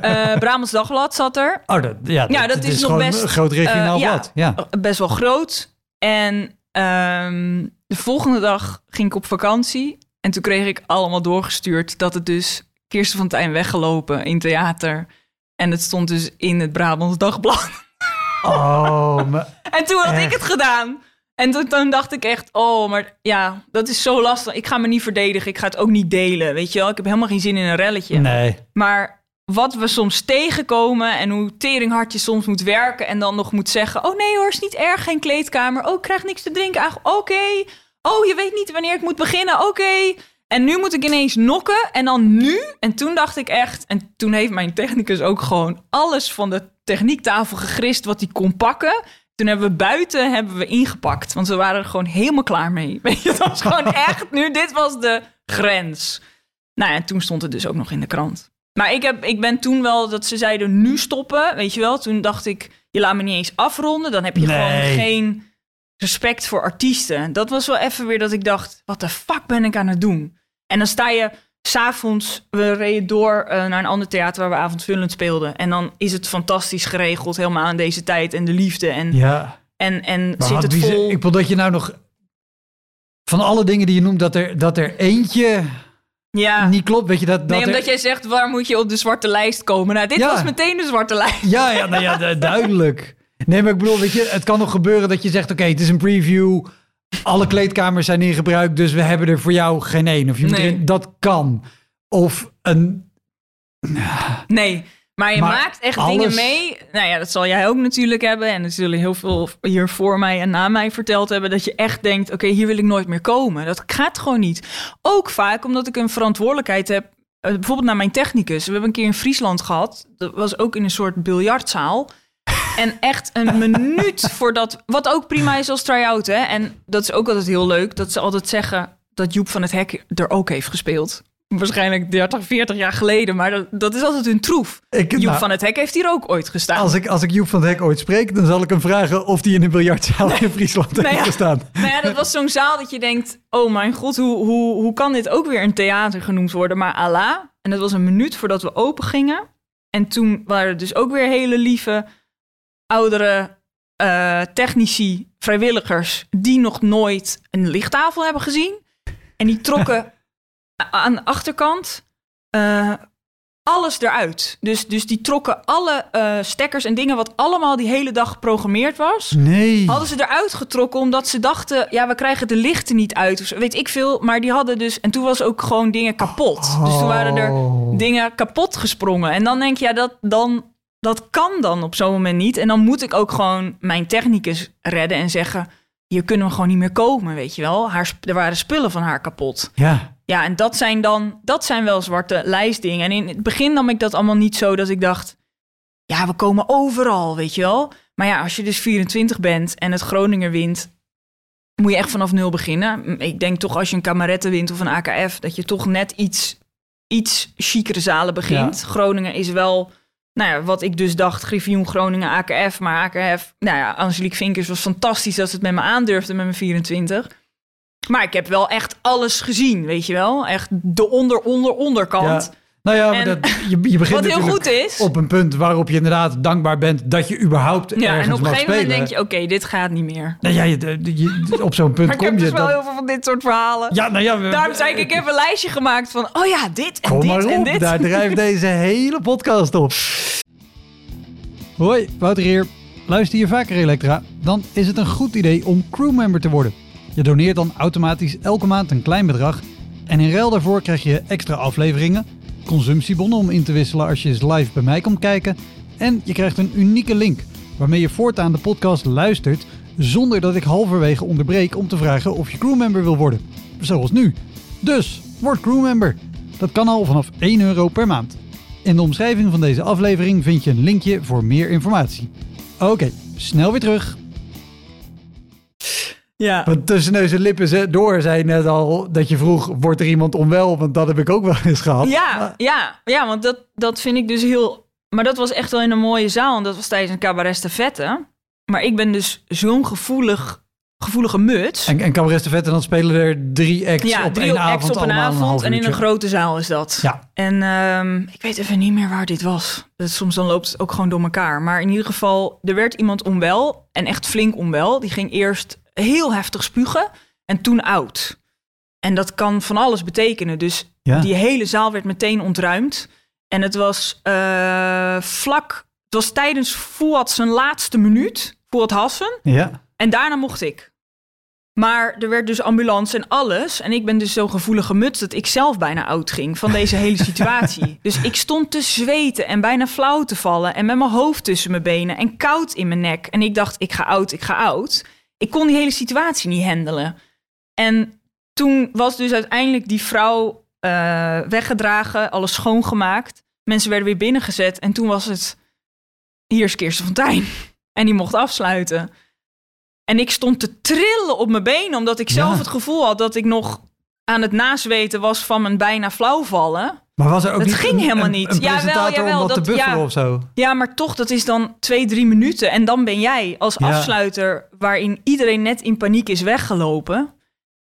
Eh Brabants Dagblad zat er. Oh, dat, ja, Ja, dat is nog best, een groot regionaal eh, ja. blad. Ja. Best wel groot. En ehm, de volgende dag ging ik op vakantie. En toen kreeg ik allemaal doorgestuurd dat het dus Kirsten van Tijn weggelopen in theater. En het stond dus in het Brabants Dagblad. Oh, maar, En toen had ik het gedaan. En toen, toen dacht ik echt, oh, maar ja, dat is zo lastig. Ik ga me niet verdedigen, ik ga het ook niet delen, weet je wel. Ik heb helemaal geen zin in een relletje. nee. Maar wat we soms tegenkomen en hoe teringhard je soms moet werken... en dan nog moet zeggen, oh nee hoor, is niet erg, geen kleedkamer. Oh, ik krijg niks te drinken. Ah, Oké. Oh, je weet niet wanneer ik moet beginnen. Oké. En nu moet ik ineens nokken en dan nu. En toen dacht ik echt, en toen heeft mijn technicus ook gewoon alles van de techniektafel gegrist wat hij kon pakken. Toen hebben we buiten hebben we ingepakt, want we waren er gewoon helemaal klaar mee. Weet je, het was gewoon echt nu, dit was de grens. Nou ja, en toen stond het dus ook nog in de krant. Maar ik, heb, ik ben toen wel dat ze zeiden nu stoppen, weet je wel. Toen dacht ik, je laat me niet eens afronden. Dan heb je Nee. gewoon geen respect voor artiesten. Dat was wel even weer dat ik dacht, wat de fuck ben ik aan het doen? En dan sta je s'avonds, we reden door eh, naar een ander theater waar we avondvullend speelden. En dan is het fantastisch geregeld, helemaal aan deze tijd. En de liefde en, Ja. en, en Maar zit het ze- vol. Ik bedoel dat je nou nog... Van alle dingen die je noemt, dat er, dat er eentje ja. niet klopt. Weet je, dat, dat Nee, er- omdat jij zegt, waar moet je op de zwarte lijst komen? Nou, dit Ja. was meteen de zwarte lijst. Ja, ja, nou ja, du- duidelijk. Nee, maar ik bedoel, weet je, het kan nog gebeuren dat je zegt... oké, het is een preview, alle kleedkamers zijn in gebruik... dus we hebben er voor jou geen één. Of je moet Nee. erin, dat kan. Of een... Nee, maar je Maar maakt echt alles- dingen mee. Nou ja, dat zal jij ook natuurlijk hebben. En er zullen heel veel hier voor mij en na mij verteld hebben... dat je echt denkt, oké, hier wil ik nooit meer komen. Dat gaat gewoon niet. Ook vaak omdat ik een verantwoordelijkheid heb... eh, bijvoorbeeld naar mijn technicus. We hebben een keer in Friesland gehad. Dat was ook in een soort biljartzaal. En echt een minuut voordat... Wat ook prima is als try-out, hè. En dat is ook altijd heel leuk. Dat ze altijd zeggen dat Joep van het Hek er ook heeft gespeeld. Waarschijnlijk 30, 40 jaar geleden. Maar dat, dat is altijd hun troef. Ik, Joep nou, van het Hek heeft hier ook ooit gestaan. als, ik, als ik Joep van het Hek ooit spreek... dan zal ik hem vragen of hij in een biljartzaal in Friesland heeft Nou ja. gestaan. Nou ja, dat was zo'n zaal dat je denkt... oh mijn god, hoe, hoe, hoe kan dit ook weer een theater genoemd worden? Maar Allah. En dat was een minuut voordat we open gingen. En toen waren er dus ook weer hele lieve... oudere eh, technici, vrijwilligers... die nog nooit een lichttafel hebben gezien. En die trokken aan de achterkant... eh, alles eruit. Dus, dus die trokken alle eh, stekkers en dingen wat allemaal die hele dag geprogrammeerd was. Nee. Hadden ze eruit getrokken omdat ze dachten, ja, we krijgen de lichten niet uit. Of zo, weet ik veel. Maar die hadden dus, en toen was ook gewoon dingen kapot. Dus toen waren er Oh. dingen kapot gesprongen. En dan denk je, ja, dat, dan, dat kan dan op zo'n moment niet. En dan moet ik ook gewoon mijn technicus redden en zeggen... hier kunnen we gewoon niet meer komen, weet je wel. Haar, er waren spullen van haar kapot. Ja. Ja, en dat zijn dan, dat zijn wel zwarte lijstdingen. En in het begin nam ik dat allemaal niet zo dat ik dacht... ja, we komen overal, weet je wel. Maar ja, als je dus 24 bent en het Groninger wint... moet je echt vanaf nul beginnen. Ik denk toch als je een Kameretten wint of een AKF... dat je toch net iets, iets chicere zalen begint. Groningen is wel... Nou ja, wat ik dus dacht, Griffioen, Groningen, AKF. Maar AKF, nou ja, Angelique Vinkers was fantastisch... dat ze het met me aandurfde met mijn 24... Maar ik heb wel echt alles gezien, weet je wel? Echt de onder, onder, onderkant. Ja. Nou ja, En- dat, je, je begint Wat heel natuurlijk goed is. op een punt waarop je inderdaad dankbaar bent dat je überhaupt ja, ergens en op een gegeven moment denk je, oké, dit gaat niet meer. Nou ja, je, je- op zo'n punt Maar ik kom heb je. dus wel heel veel van dit soort verhalen. ja, nou ja, we- Daarom zei ik, ik heb een lijstje gemaakt van, oh ja, dit en Kom dit maar en dit. daar drijft deze hele podcast op. Hoi, Wouter hier. Luister je vaker Elektra? Dan is het een goed idee om crewmember te worden. Je doneert dan automatisch elke maand een klein bedrag. En in ruil daarvoor krijg je extra afleveringen, consumptiebonnen om in te wisselen als je eens live bij mij komt kijken. En je krijgt een unieke link waarmee je voortaan de podcast luistert zonder dat ik halverwege onderbreek om te vragen of je crewmember wil worden. Zoals nu. Dus, word crewmember. Dat kan al vanaf 1 euro per maand. In de omschrijving van deze aflevering vind je een linkje voor meer informatie. Oké, snel weer terug. Ja. Want tussen neus en lippen ze- door zei net al dat je vroeg, wordt er iemand onwel? Want dat heb ik ook wel eens gehad. Ja, ja, ja, want dat, dat vind ik dus heel... Maar dat was echt wel in een mooie zaal. En dat was tijdens een cabaret vette. Maar ik ben dus zo'n gevoelig, gevoelige muts. En, en Cabaret Vette, dan spelen er drie acts ja, op drie één acts avond. op een avond. en in een grote zaal is dat. Ja. En ehm, ik weet even niet meer waar dit was. Dat, soms dan loopt het ook gewoon door elkaar. Maar in ieder geval, er werd iemand onwel. En echt flink onwel. Die ging eerst heel heftig spugen. En toen oud. En dat kan van alles betekenen. Dus Ja. die hele zaal werd meteen ontruimd. En het was eh, vlak... Het was tijdens Fouad zijn laatste minuut. Fouad Hassan. Ja. En daarna mocht ik. Maar er werd dus ambulance en alles. En ik ben dus zo gevoelig gemutst dat ik zelf bijna oud ging van deze hele situatie. dus ik stond te zweten en bijna flauw te vallen. En met mijn hoofd tussen mijn benen en koud in mijn nek. En ik dacht, ik ga oud, ik ga oud. Ik kon die hele situatie niet handelen. En toen was dus uiteindelijk die vrouw eh, weggedragen, alles schoongemaakt. Mensen werden weer binnengezet. En toen was het, hier is Kirsten Fontijn. En die mocht afsluiten. En ik stond te trillen op mijn benen, omdat ik zelf Ja. het gevoel had dat ik nog aan het nazweten was van mijn bijna flauwvallen. Maar was er ook Het niet ging een, helemaal een- niet. een Jawel, jawel, wat dat- ja. of zo? Ja, maar toch, dat is dan twee, drie minuten. En dan ben jij als Ja. afsluiter, waarin iedereen net in paniek is weggelopen.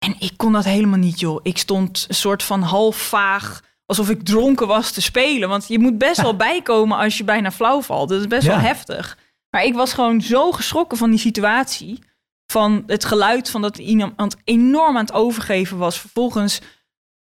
En ik kon dat helemaal niet, joh. Ik stond een soort van half vaag, alsof ik dronken was te spelen. Want je moet best wel bijkomen als je bijna flauw valt. Dat is best wel heftig. Maar ik was gewoon zo geschrokken van die situatie. Van het geluid van dat iemand enorm aan het overgeven was. Vervolgens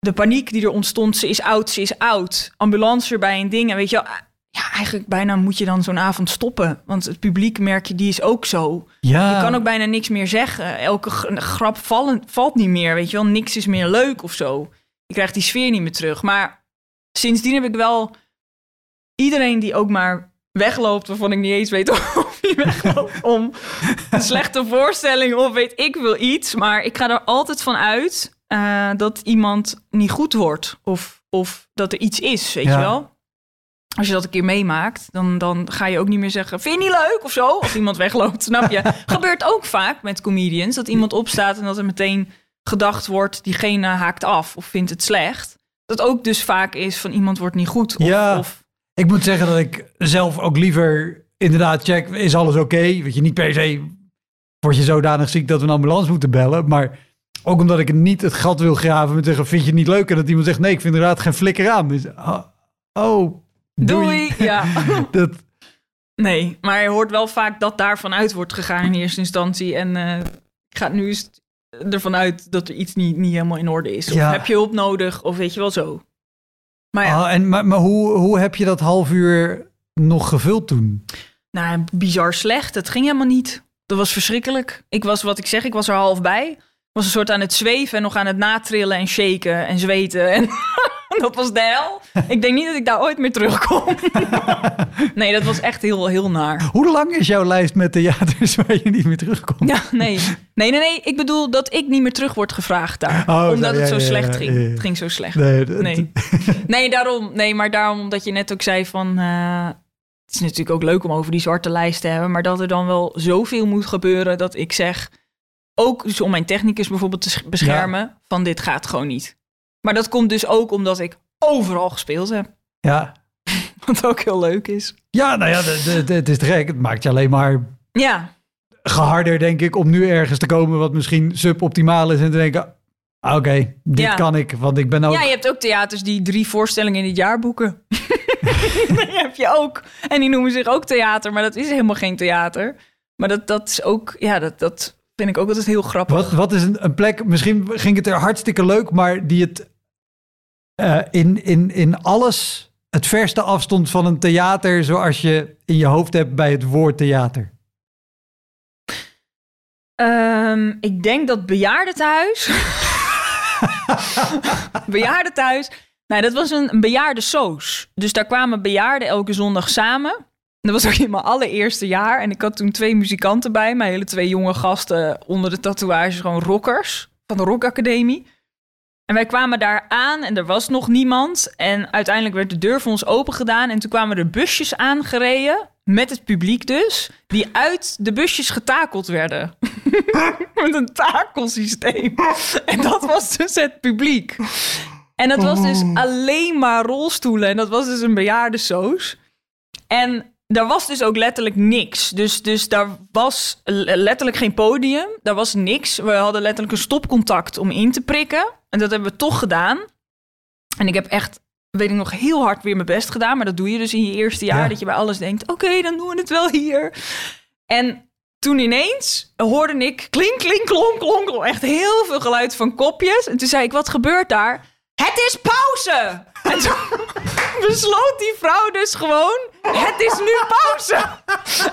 de paniek die er ontstond. Ze is oud, ze is oud. Ambulance erbij en dingen. Weet je. Ja, eigenlijk bijna moet je dan zo'n avond stoppen. Want het publiek, merk je, die is ook zo. Ja. Je kan ook bijna niks meer zeggen. Elke grap vallen, valt niet meer, weet je wel. Niks is meer leuk of zo. Je krijgt die sfeer niet meer terug. Maar sindsdien heb ik wel iedereen die ook maar wegloopt... waarvan ik niet eens weet of hij wegloopt... om een slechte voorstelling of weet ik wil iets. Maar ik ga er altijd van uit eh, dat iemand niet goed wordt. Of, of dat er iets is, weet Ja. je wel. Als je dat een keer meemaakt, dan, dan ga je ook niet meer zeggen... vind je niet leuk of zo? Als iemand wegloopt, snap je? Gebeurt ook vaak met comedians. Dat iemand opstaat en dat er meteen gedacht wordt... diegene haakt af of vindt het slecht. Dat ook dus vaak is van iemand wordt niet goed. Of, Ja. of Ik moet zeggen dat ik zelf ook liever inderdaad check, is alles oké? Weet je, niet per se word je zodanig ziek dat we een ambulance moeten bellen, maar ook omdat ik niet het gat wil graven met zeggen, vind je het niet leuk? En dat iemand zegt, nee, ik vind inderdaad geen flikker aan. Dus, oh, oh, doei. Ja. Dat, Nee, maar je hoort wel vaak dat daarvan uit wordt gegaan in eerste instantie. En eh ik ga nu eens ervan uit dat er iets niet, niet helemaal in orde is. Of Ja. heb je hulp nodig, of weet je wel zo. Maar ja, Ah, en, maar maar hoe, hoe heb je dat half uur nog gevuld toen? nou, bizar slecht. Het ging helemaal niet. Dat was verschrikkelijk. Ik was, wat ik zeg, ik was er half bij. Was een soort aan het zweven en nog aan het natrillen en shaken en zweten. En dat was de hel. Ik denk niet dat ik daar ooit meer terugkom. nee, dat was echt heel, heel naar. Hoe lang is jouw lijst met theaters waar je niet meer terugkomt? Ja, nee. Nee, nee, nee. Ik bedoel dat ik niet meer terug word gevraagd daar. Oh, omdat het zo ja, slecht ja, ging. ja. Het ging zo slecht. Nee, dat- Nee. Nee, daarom. Nee, maar daarom omdat je net ook zei van... eh, het is natuurlijk ook leuk om over die zwarte lijst te hebben... maar dat er dan wel zoveel moet gebeuren dat ik zeg... ook dus om mijn technicus bijvoorbeeld te sch- beschermen... van dit gaat gewoon niet. Maar dat komt dus ook omdat ik overal gespeeld heb. Ja. Wat ook heel leuk is. ja, nou ja, het is gek. Het maakt je alleen maar Ja, geharder, denk ik, om nu ergens te komen wat misschien suboptimaal is en te denken, ah, oké, dit Ja. kan ik, want ik ben ook... Ja, je hebt ook theaters die drie voorstellingen in het jaar boeken. die heb je ook. En die noemen zich ook theater, maar dat is helemaal geen theater. Maar dat, dat is ook, ja, dat, dat vind ik ook altijd heel grappig. Wat, wat is een, een plek, misschien ging het er hartstikke leuk, maar die het eh, in, in, in alles het verste afstond van een theater zoals je in je hoofd hebt bij het woord theater? Ehm, ik denk dat bejaardentehuis. bejaardentehuis. Nou, dat was een, een bejaardensoos. Dus daar kwamen bejaarden elke zondag samen. Dat was ook in mijn allereerste jaar. En ik had toen twee muzikanten bij me. Hele twee jonge gasten onder de tatoeages. Gewoon rockers van de Rock Academie. En wij kwamen daar aan en er was nog niemand. En uiteindelijk werd de deur voor ons open gedaan. En toen kwamen er busjes aangereden. Met het publiek dus. Die uit de busjes getakeld werden. met een takelsysteem. En dat was dus het publiek. En dat was dus alleen maar rolstoelen. En dat was dus een bejaardensoos. En daar was dus ook letterlijk niks. Dus, dus daar was letterlijk geen podium. Daar was niks. We hadden letterlijk een stopcontact om in te prikken. En dat hebben we toch gedaan. En ik heb echt, weet ik nog, heel hard weer mijn best gedaan. Maar dat doe je dus in je eerste jaar. Ja. Dat je bij alles denkt, oké, dan doen we het wel hier. En toen ineens hoorde ik klink, klink, klonk, klonk, klonk. Echt heel veel geluid van kopjes. En toen zei ik, wat gebeurt daar? Het is pauze! En toen besloot die vrouw dus gewoon, het is nu pauze!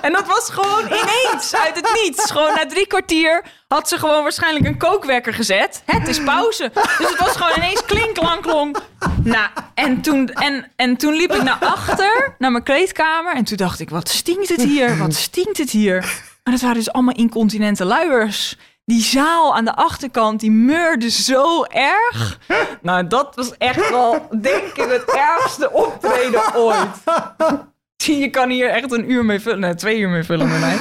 En dat was gewoon ineens, uit het niets. Gewoon na drie kwartier had ze gewoon waarschijnlijk een kookwekker gezet. Het is pauze. Dus het was gewoon ineens klink, klank, klonk. Nou, en toen, en, en toen liep ik naar achter, naar mijn kleedkamer. En toen dacht ik, wat stinkt het hier? Wat stinkt het hier? Maar dat waren dus allemaal incontinente luiers. Die zaal aan de achterkant, die meurde zo erg. Nou, dat was echt wel, denk ik, het ergste optreden ooit. Je kan hier echt een uur mee vullen. Nee, twee uur mee vullen met mij.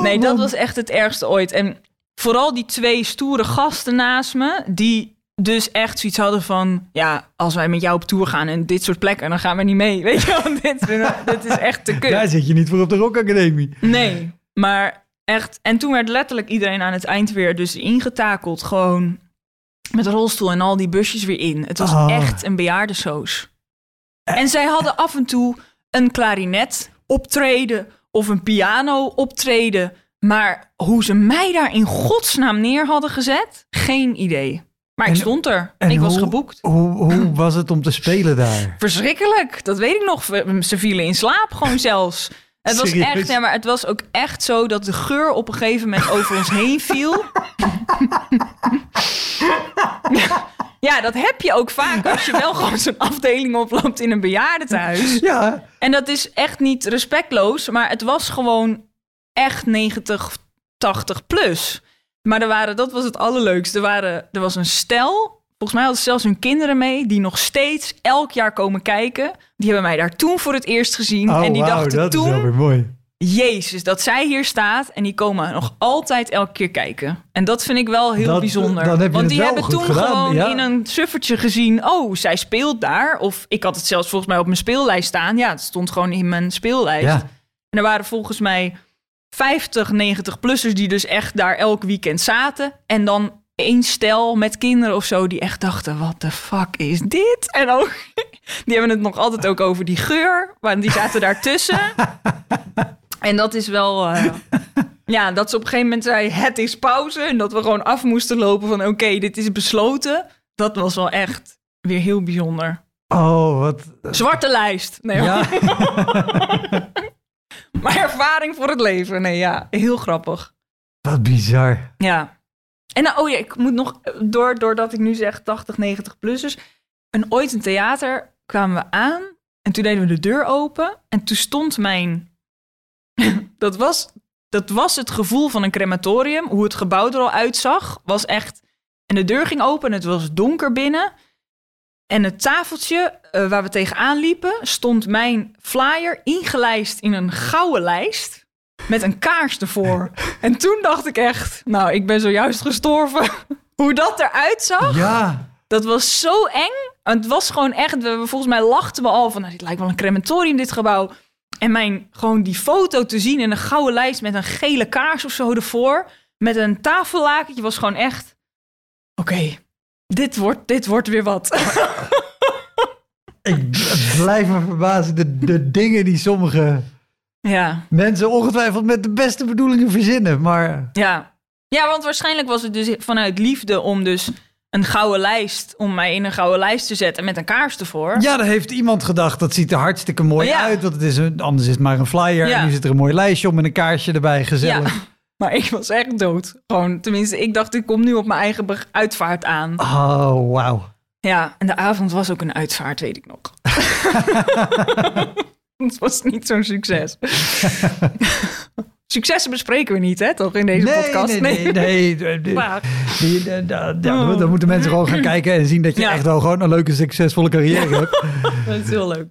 Nee, dat was echt het ergste ooit. En vooral die twee stoere gasten naast me, die dus echt zoiets hadden van... Ja, als wij met jou op tour gaan en dit soort plekken, dan gaan we niet mee. Weet je wel, dit, dit is echt te kut. Daar zit je niet voor op de Rock Academie. Nee, maar echt. En toen werd letterlijk iedereen aan het eind weer dus ingetakeld. Gewoon met een rolstoel en al die busjes weer in. Het was Ah. echt een bejaardensoos. En zij hadden af en toe een klarinet optreden of een piano optreden. Maar hoe ze mij daar in godsnaam neer hadden gezet, geen idee. Maar ik stond er. en ik was hoe- geboekt. Hoe, hoe was het om te spelen daar? Verschrikkelijk, dat weet ik nog. Ze vielen in slaap gewoon zelfs. Het was Serieus? echt, ja, maar het was ook echt zo dat de geur op een gegeven moment over ons heen viel. ja, dat heb je ook vaak als je wel gewoon zo'n afdeling oploopt in een bejaardentehuis. Ja, En dat is echt niet respectloos, maar het was gewoon echt 90, 80 plus. Maar er waren, dat was het allerleukste. Er, waren, er was een stel, volgens mij hadden ze zelfs hun kinderen mee, die nog steeds elk jaar komen kijken. Die hebben mij daar toen voor het eerst gezien. oh, en die dachten dat is wel toen, weer mooi. Jezus, dat zij hier staat en die komen nog altijd elke keer kijken. En dat vind ik wel heel Dat- bijzonder. dan heb je Want die hebben toen gedaan, gewoon ja. in een suffertje gezien... oh, zij speelt daar. Of ik had het zelfs volgens mij op mijn speellijst staan. Ja, het stond gewoon in mijn speellijst. Ja. En er waren volgens mij 50, 90-plussers die dus echt daar elk weekend zaten. En dan één stel met kinderen of zo die echt dachten... wat de fuck is dit? En ook, die hebben het nog altijd ook over die geur. Want die zaten daartussen. En dat is wel... eh, ja, dat ze op een gegeven moment zei... het is pauze. En dat we gewoon af moesten lopen van... oké, dit is besloten. Dat was wel echt weer heel bijzonder. Oh, wat... Zwarte lijst. Nee. Ja, maar ervaring voor het leven. Nee, ja, heel grappig. wat bizar. Ja. En nou, oh ja, ik moet nog, door, doordat ik nu zeg 80, 90 plussers. En ooit een theater kwamen we aan en toen deden we de deur open en toen stond mijn... dat, was, dat was het gevoel van een crematorium. Hoe het gebouw er al uitzag, was echt... En de deur ging open en het was donker binnen. En het tafeltje eh, waar we tegenaan liepen, stond mijn flyer ingelijst in een gouden lijst. Met een kaars ervoor. en toen dacht ik echt, nou, ik ben zojuist gestorven. Hoe dat eruit zag, Ja, dat was zo eng. En Het was gewoon echt, we, volgens mij lachten we al van, nou, dit lijkt wel een crematorium, dit gebouw. En mijn, gewoon die foto te zien in een gouden lijst met een gele kaars of zo ervoor. Met een tafellakentje was gewoon echt, oké, dit, wordt, dit wordt weer wat. ik blijf me verbazen. De, de dingen die sommige ja. mensen ongetwijfeld met de beste bedoelingen verzinnen. Maar Ja. ja, want waarschijnlijk was het dus vanuit liefde om dus een gouden lijst, om mij in een gouden lijst te zetten met een kaars ervoor. ja, daar heeft iemand gedacht. Dat ziet er hartstikke mooi Ja. uit. Want het is een, anders is het maar een flyer. Ja. En nu zit er een mooi lijstje op met een kaarsje erbij. Gezellig. Ja. Maar ik was echt dood. Gewoon, tenminste, ik dacht, ik kom nu op mijn eigen uitvaart aan. Oh, wauw. Ja, en de avond was ook een uitvaart, weet ik nog. het was niet zo'n succes. Successen bespreken we niet, hè, toch, in deze Nee, podcast? nee, nee, nee. Maar- ja, dan moeten mensen gewoon gaan kijken en zien dat je Ja. echt wel gewoon een leuke, succesvolle carrière hebt. dat is heel leuk.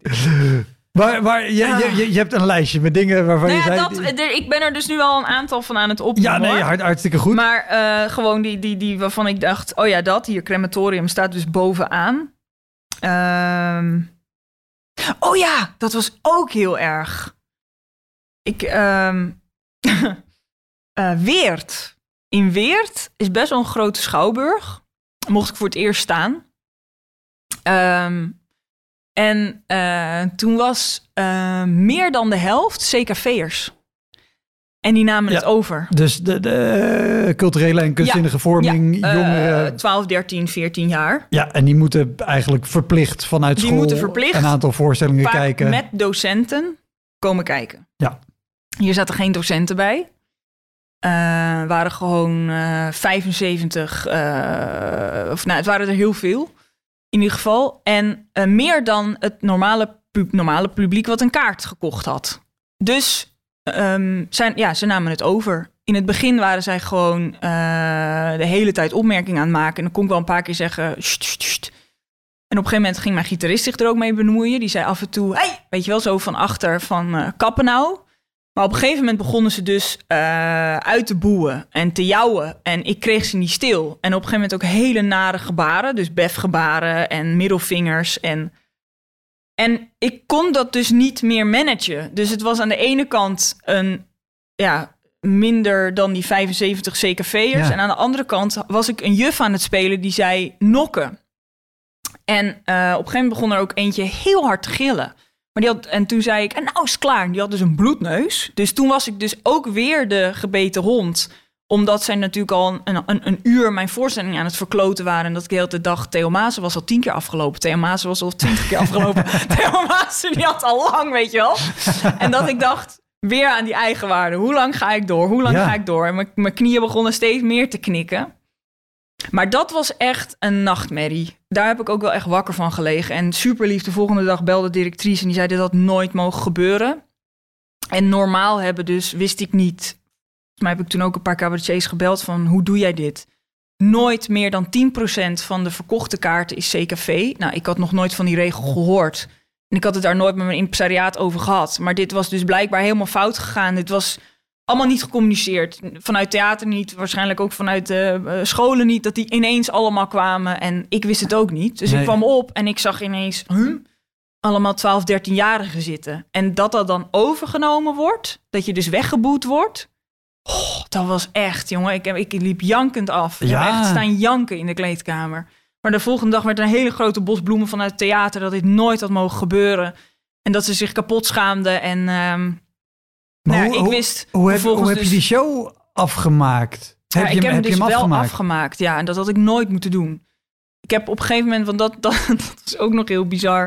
Maar, maar je, je, je, je hebt een lijstje met dingen waarvan Nou je zei... dat, er- ik ben er dus nu al een aantal van aan het opnemen. ja, nee, hart, hartstikke goed. Maar eh, gewoon die, die, die waarvan ik dacht, oh ja, dat hier, crematorium, staat dus bovenaan. Ehm, oh ja, dat was ook heel erg. Ik, ehm eh, Weert. In Weert is best wel een grote schouwburg. Mocht ik voor het eerst staan. Ehm, en eh, toen was eh, meer dan de helft CKV'ers. En die namen Ja. het over. Dus de, de culturele en kunstzinnige vorming, Ja, eh, jongeren... 12, 13, 14 jaar. Ja, en die moeten eigenlijk verplicht vanuit Die school verplicht een aantal voorstellingen Vaak kijken. met docenten komen kijken. Ja. Hier zaten geen docenten bij. Eh waren gewoon eh 75, eh, of nou, het waren er heel veel in ieder geval. En eh, meer dan het normale, pu- normale publiek wat een kaart gekocht had. Dus ehm, zijn, ja, ze namen het over. In het begin waren zij gewoon eh, de hele tijd opmerkingen aan het maken. En dan kon ik wel een paar keer zeggen... En op een gegeven moment ging mijn gitarist zich er ook mee bemoeien. Die zei af en toe, weet je wel, zo van achter van eh, kappen nou. Maar op een gegeven moment begonnen ze dus eh, uit te boeien en te jouwen. En ik kreeg ze niet stil. En op een gegeven moment ook hele nare gebaren. Dus befgebaren en middelvingers. En, en ik kon dat dus niet meer managen. Dus het was aan de ene kant een, ja, minder dan die 75 CKV'ers. Ja. En aan de andere kant was ik een juf aan het spelen die zei nokken. En eh, op een gegeven moment begon er ook eentje heel hard te gillen. Maar die had, en toen zei ik, en nou is het klaar. Die had dus een bloedneus. Dus toen was ik dus ook weer de gebeten hond. Omdat zij natuurlijk al een, een, een uur mijn voorstelling aan het verkloten waren. En dat ik de hele tijd dacht, Theo Maassen was al tien keer afgelopen. Theo Maassen was al twintig keer afgelopen. Theo Maassen, die had al lang, weet je wel. En dat ik dacht, weer aan die eigenwaarde. Hoe lang ga ik door? Hoe lang Ja. ga ik door? En mijn, mijn knieën begonnen steeds meer te knikken. Maar dat was echt een nachtmerrie. Daar heb ik ook wel echt wakker van gelegen. En super lief, de volgende dag belde de directrice en die zei dat dat nooit mogen gebeuren. En normaal hebben dus, wist ik niet. Mij heb ik toen ook een paar cabaretiers gebeld van hoe doe jij dit? Nooit meer dan 10% van de verkochte kaarten is CKV. Nou, ik had nog nooit van die regel gehoord. En ik had het daar nooit met mijn impresariaat over gehad. Maar dit was dus blijkbaar helemaal fout gegaan. Dit was allemaal niet gecommuniceerd. Vanuit theater niet, waarschijnlijk ook vanuit de eh, scholen niet, dat die ineens allemaal kwamen. En ik wist het ook niet. Dus Nee. ik kwam op en ik zag ineens huh? allemaal 12, 13-jarigen zitten. En dat dat dan overgenomen wordt, dat je dus weggeboet wordt. Oh, dat was echt, jongen. Ik, ik liep jankend af. Ik Ja. heb echt staan janken in de kleedkamer. Maar de volgende dag werd er een hele grote bos bloemen vanuit het theater... dat dit nooit had mogen gebeuren. En dat ze zich kapot schaamden. En ehm, nou hoe- ik wist Hoe heb, vervolgens hoe heb je dus- die show afgemaakt? ja, heb je ik hem, heb hem heb dus je hem wel afgemaakt? afgemaakt. Ja, en dat had ik nooit moeten doen. ik heb op een gegeven moment, want dat, dat, dat is ook nog heel bizar.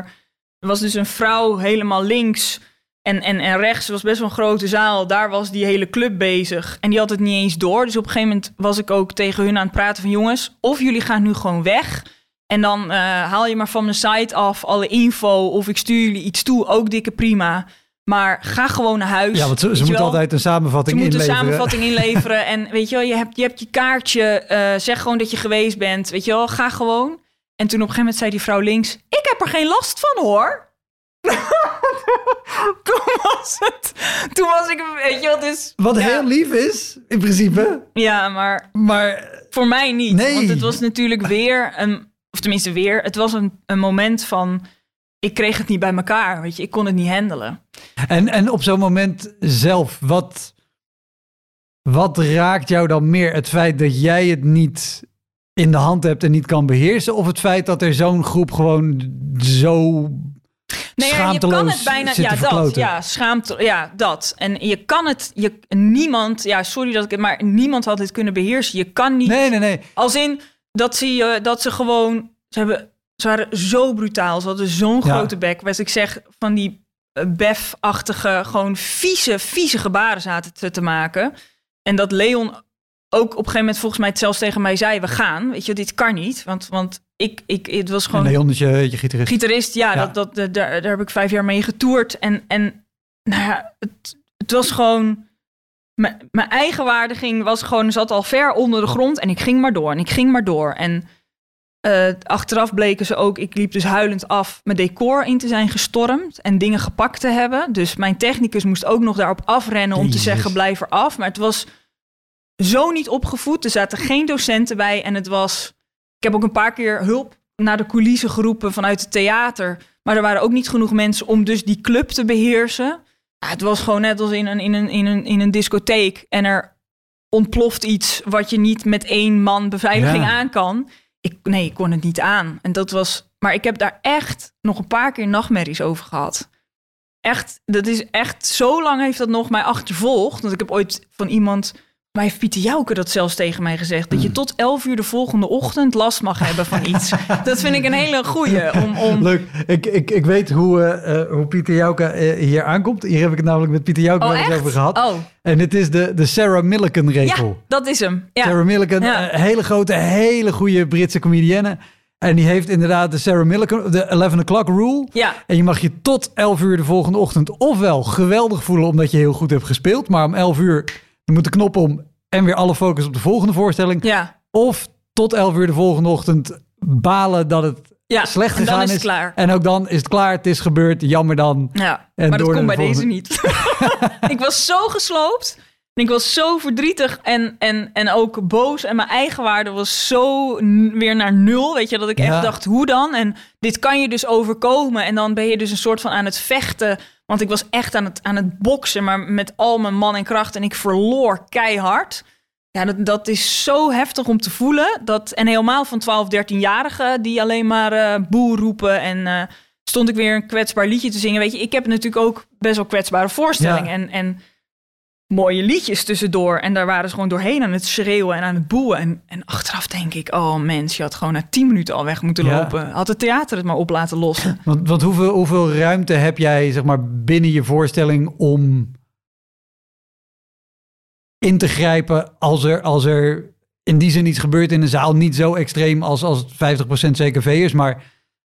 Er was dus een vrouw helemaal links en, en, en rechts. Was best wel een grote zaal. Daar was die hele club bezig. En die had het niet eens door. Dus op een gegeven moment was ik ook tegen hun aan het praten van... jongens, of jullie gaan nu gewoon weg... En dan eh, haal je maar van mijn site af alle info of ik stuur jullie iets toe, ook dikke prima. Maar ga gewoon naar huis. Ja, want ze, ze wel. altijd een samenvatting Ze moeten een inleveren. samenvatting inleveren. En weet je wel, je hebt je, hebt je kaartje. eh, zeg gewoon dat je geweest bent. Weet je wel, ga gewoon. En toen op een gegeven moment zei die vrouw links... Ik heb er geen last van, hoor. toen was het... Toen was ik... Weet je wel, dus... Wat ja, heel lief is, in principe. Ja, maar Maar voor mij niet. Nee. Want het was natuurlijk weer een... Of tenminste weer. Het was een, een moment van... Ik kreeg het niet bij elkaar. Weet je, ik kon het niet handelen. En, en op zo'n moment zelf, wat, wat raakt jou dan meer? Het feit dat jij het niet in de hand hebt en niet kan beheersen? Of het feit dat er zo'n groep gewoon zo Nee, je kan het bijna. Ja, dat. verkloten? Ja, schaamte. Ja, dat. En je kan het. Je, niemand. Ja, sorry dat ik het. Maar niemand had dit kunnen beheersen. Je kan niet. Nee, nee, nee. Als in dat zie je dat ze gewoon. Ze hebben. Ze waren zo brutaal. Ze hadden zo'n Ja. grote bek. Wat ik zeg van die eh, bef-achtige, gewoon vieze, vieze gebaren zaten te, te maken. En dat Leon ook op een gegeven moment volgens mij het zelfs tegen mij zei: we gaan. Weet je, dit kan niet. Want, want ik, ik, het was En gewoon Leon is je, je gitarist. gitarist, ja, Ja. Dat, dat, daar, daar heb ik vijf jaar mee getoerd. En, en nou ja, het, het was gewoon... Mijn mijn eigen waarde ging, was gewoon, zat al ver onder de grond. En ik ging maar door en ik ging maar door. En eh, achteraf bleken ze ook, ik liep dus huilend af mijn decor in te zijn gestormd. En dingen gepakt te hebben. Dus mijn technicus moest ook nog daarop afrennen om te zeggen, blijf er af. Maar het was zo niet opgevoed. Er zaten geen docenten bij. En het was... Ik heb ook een paar keer hulp naar de coulissen geroepen vanuit het theater. Maar er waren ook niet genoeg mensen om dus die club te beheersen. Ja, het was gewoon net als in een, in, een, in, een, in een discotheek. En er ontploft iets wat je niet met één man beveiliging Ja. aan kan. Ik, nee, ik kon het niet aan. En dat was... Maar ik heb daar echt nog een paar keer nachtmerries over gehad. Echt, dat is echt... Zo lang heeft dat nog mij achtervolgd. Want ik heb ooit van iemand... Maar heeft Pieter Jouke dat zelfs tegen mij gezegd? Dat je tot 11 uur de volgende ochtend last mag hebben van iets. dat vind ik een hele goeie. Om, om... Leuk. Ik, ik, ik weet hoe, eh, eh, hoe Pieter Jouke eh, hier aankomt. Hier heb ik het namelijk met Pieter Jouke Oh, wel eens echt? over gehad. Oh, En het is de, de Sarah Millican regel. ja, dat is hem. Ja. Sarah Millican, Ja. een hele grote, hele goede Britse comedienne. En die heeft inderdaad de Sarah Millican, de 11 o'clock rule. ja, En je mag je tot 11 uur de volgende ochtend ofwel geweldig voelen omdat je heel goed hebt gespeeld. Maar om 11 uur dan moet de knop om en weer alle focus op de volgende voorstelling. ja, Of tot 11 uur de volgende ochtend balen dat het ja. slecht En gegaan dan is het klaar. En ook dan is het klaar, het is gebeurd, jammer dan. Ja, En maar dat kon bij de deze niet. ik was zo gesloopt. En ik was zo verdrietig en, en, en ook boos. En mijn eigen waarde was zo weer naar nul. Weet je, dat ik Ja. echt dacht, hoe dan? En dit kan je dus overkomen. En dan ben je dus een soort van aan het vechten. Want ik was echt aan het, aan het boksen, maar met al mijn man en kracht. En ik verloor keihard. Ja, dat, dat is zo heftig om te voelen. Dat, en helemaal van 12, 13-jarigen die alleen maar eh boe roepen. En eh, stond ik weer een kwetsbaar liedje te zingen. Weet je, ik heb natuurlijk ook best wel kwetsbare voorstellingen. Ja. En, en mooie liedjes tussendoor. En daar waren ze gewoon doorheen aan het schreeuwen en aan het boeien. En, en achteraf denk ik, oh mens, je had gewoon na 10 minuten al weg moeten Ja. lopen. Had het theater het maar op laten lossen. Want, want hoeveel, hoeveel ruimte heb jij zeg maar, binnen je voorstelling om in te grijpen als er, als er in die zin iets gebeurt in een zaal? Niet zo extreem als, als het 50% CKV is, maar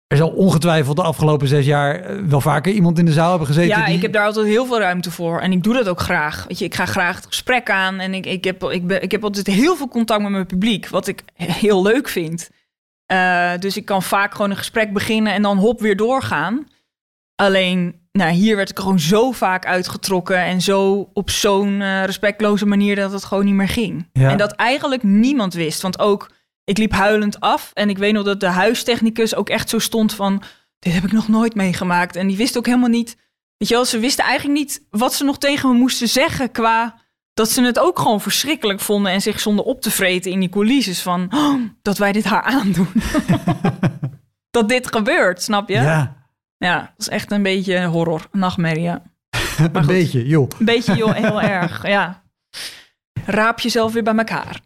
er zal ongetwijfeld de afgelopen zes jaar eh, wel vaker iemand in de zaal hebben gezeten. Ja, die- ik heb daar altijd heel veel ruimte voor. En ik doe dat ook graag. Weet je, ik ga graag het gesprek aan. En ik, ik, heb, ik, ben, ik heb altijd heel veel contact met mijn publiek. Wat ik heel leuk vind. Eh, dus ik kan vaak gewoon een gesprek beginnen en dan hop weer doorgaan. Alleen, nou, hier werd ik gewoon zo vaak uitgetrokken. En zo op zo'n eh, respectloze manier dat het gewoon niet meer ging. Ja. En dat eigenlijk niemand wist. Want ook, ik liep huilend af. En ik weet nog dat de huistechnicus ook echt zo stond van... Dit heb ik nog nooit meegemaakt. En die wist ook helemaal niet... Weet je wel, ze wisten eigenlijk niet wat ze nog tegen me moesten zeggen qua... Dat ze het ook gewoon verschrikkelijk vonden en zich zonden op te vreten in die coulisses van... "Oh, dat wij dit haar aandoen. dat dit gebeurt, snap je? Ja, Ja, dat is echt een beetje horror, nachtmerrie. ja. een beetje, joh. Een beetje joh, heel erg, ja. Raap jezelf weer bij elkaar.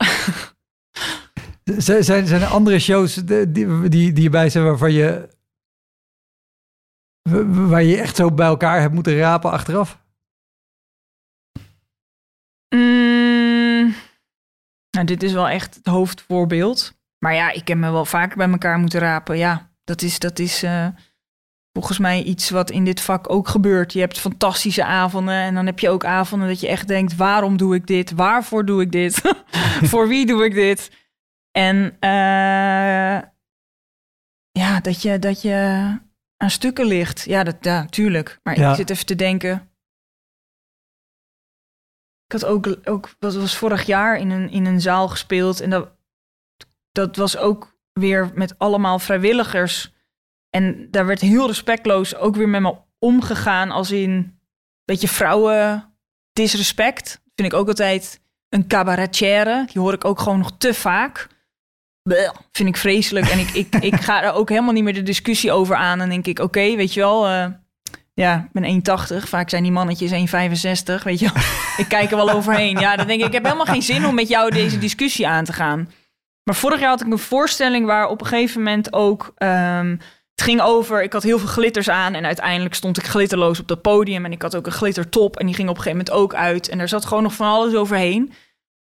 Zijn, zijn er andere shows die, die, die erbij zijn waarvan je... wa- Waar je echt zo bij elkaar hebt moeten rapen achteraf? Mm, nou, dit is wel echt het hoofdvoorbeeld. Maar ja, ik heb me wel vaker bij elkaar moeten rapen. Ja, dat is, dat is eh, volgens mij iets wat in dit vak ook gebeurt. Je hebt fantastische avonden en dan heb je ook avonden dat je echt denkt... waarom doe ik dit? Waarvoor doe ik dit? Voor wie doe ik dit? En eh, ja, dat je, dat je aan stukken ligt. Ja, dat, ja tuurlijk. Maar Ja. ik zit even te denken... Ik had ook, ook dat was vorig jaar in een, in een zaal gespeeld. En dat, dat was ook weer met allemaal vrijwilligers. En daar werd heel respectloos ook weer met me omgegaan. Als in, weet je, vrouwen disrespect. Vind ik ook altijd een cabaretière. Die hoor ik ook gewoon nog te vaak. Vind ik vreselijk. En ik, ik, ik ga er ook helemaal niet meer de discussie over aan. En denk ik, oké, weet je wel... eh, ja, ik ben 1,80. Vaak zijn die mannetjes 1,65. Weet je wel. Ik kijk er wel overheen. Ja, dan denk ik, ik heb helemaal geen zin om met jou deze discussie aan te gaan. Maar vorig jaar had ik een voorstelling waar op een gegeven moment ook... ehm, het ging over, ik had heel veel glitters aan... en uiteindelijk stond ik glitterloos op dat podium... en ik had ook een glittertop en die ging op een gegeven moment ook uit... en er zat gewoon nog van alles overheen.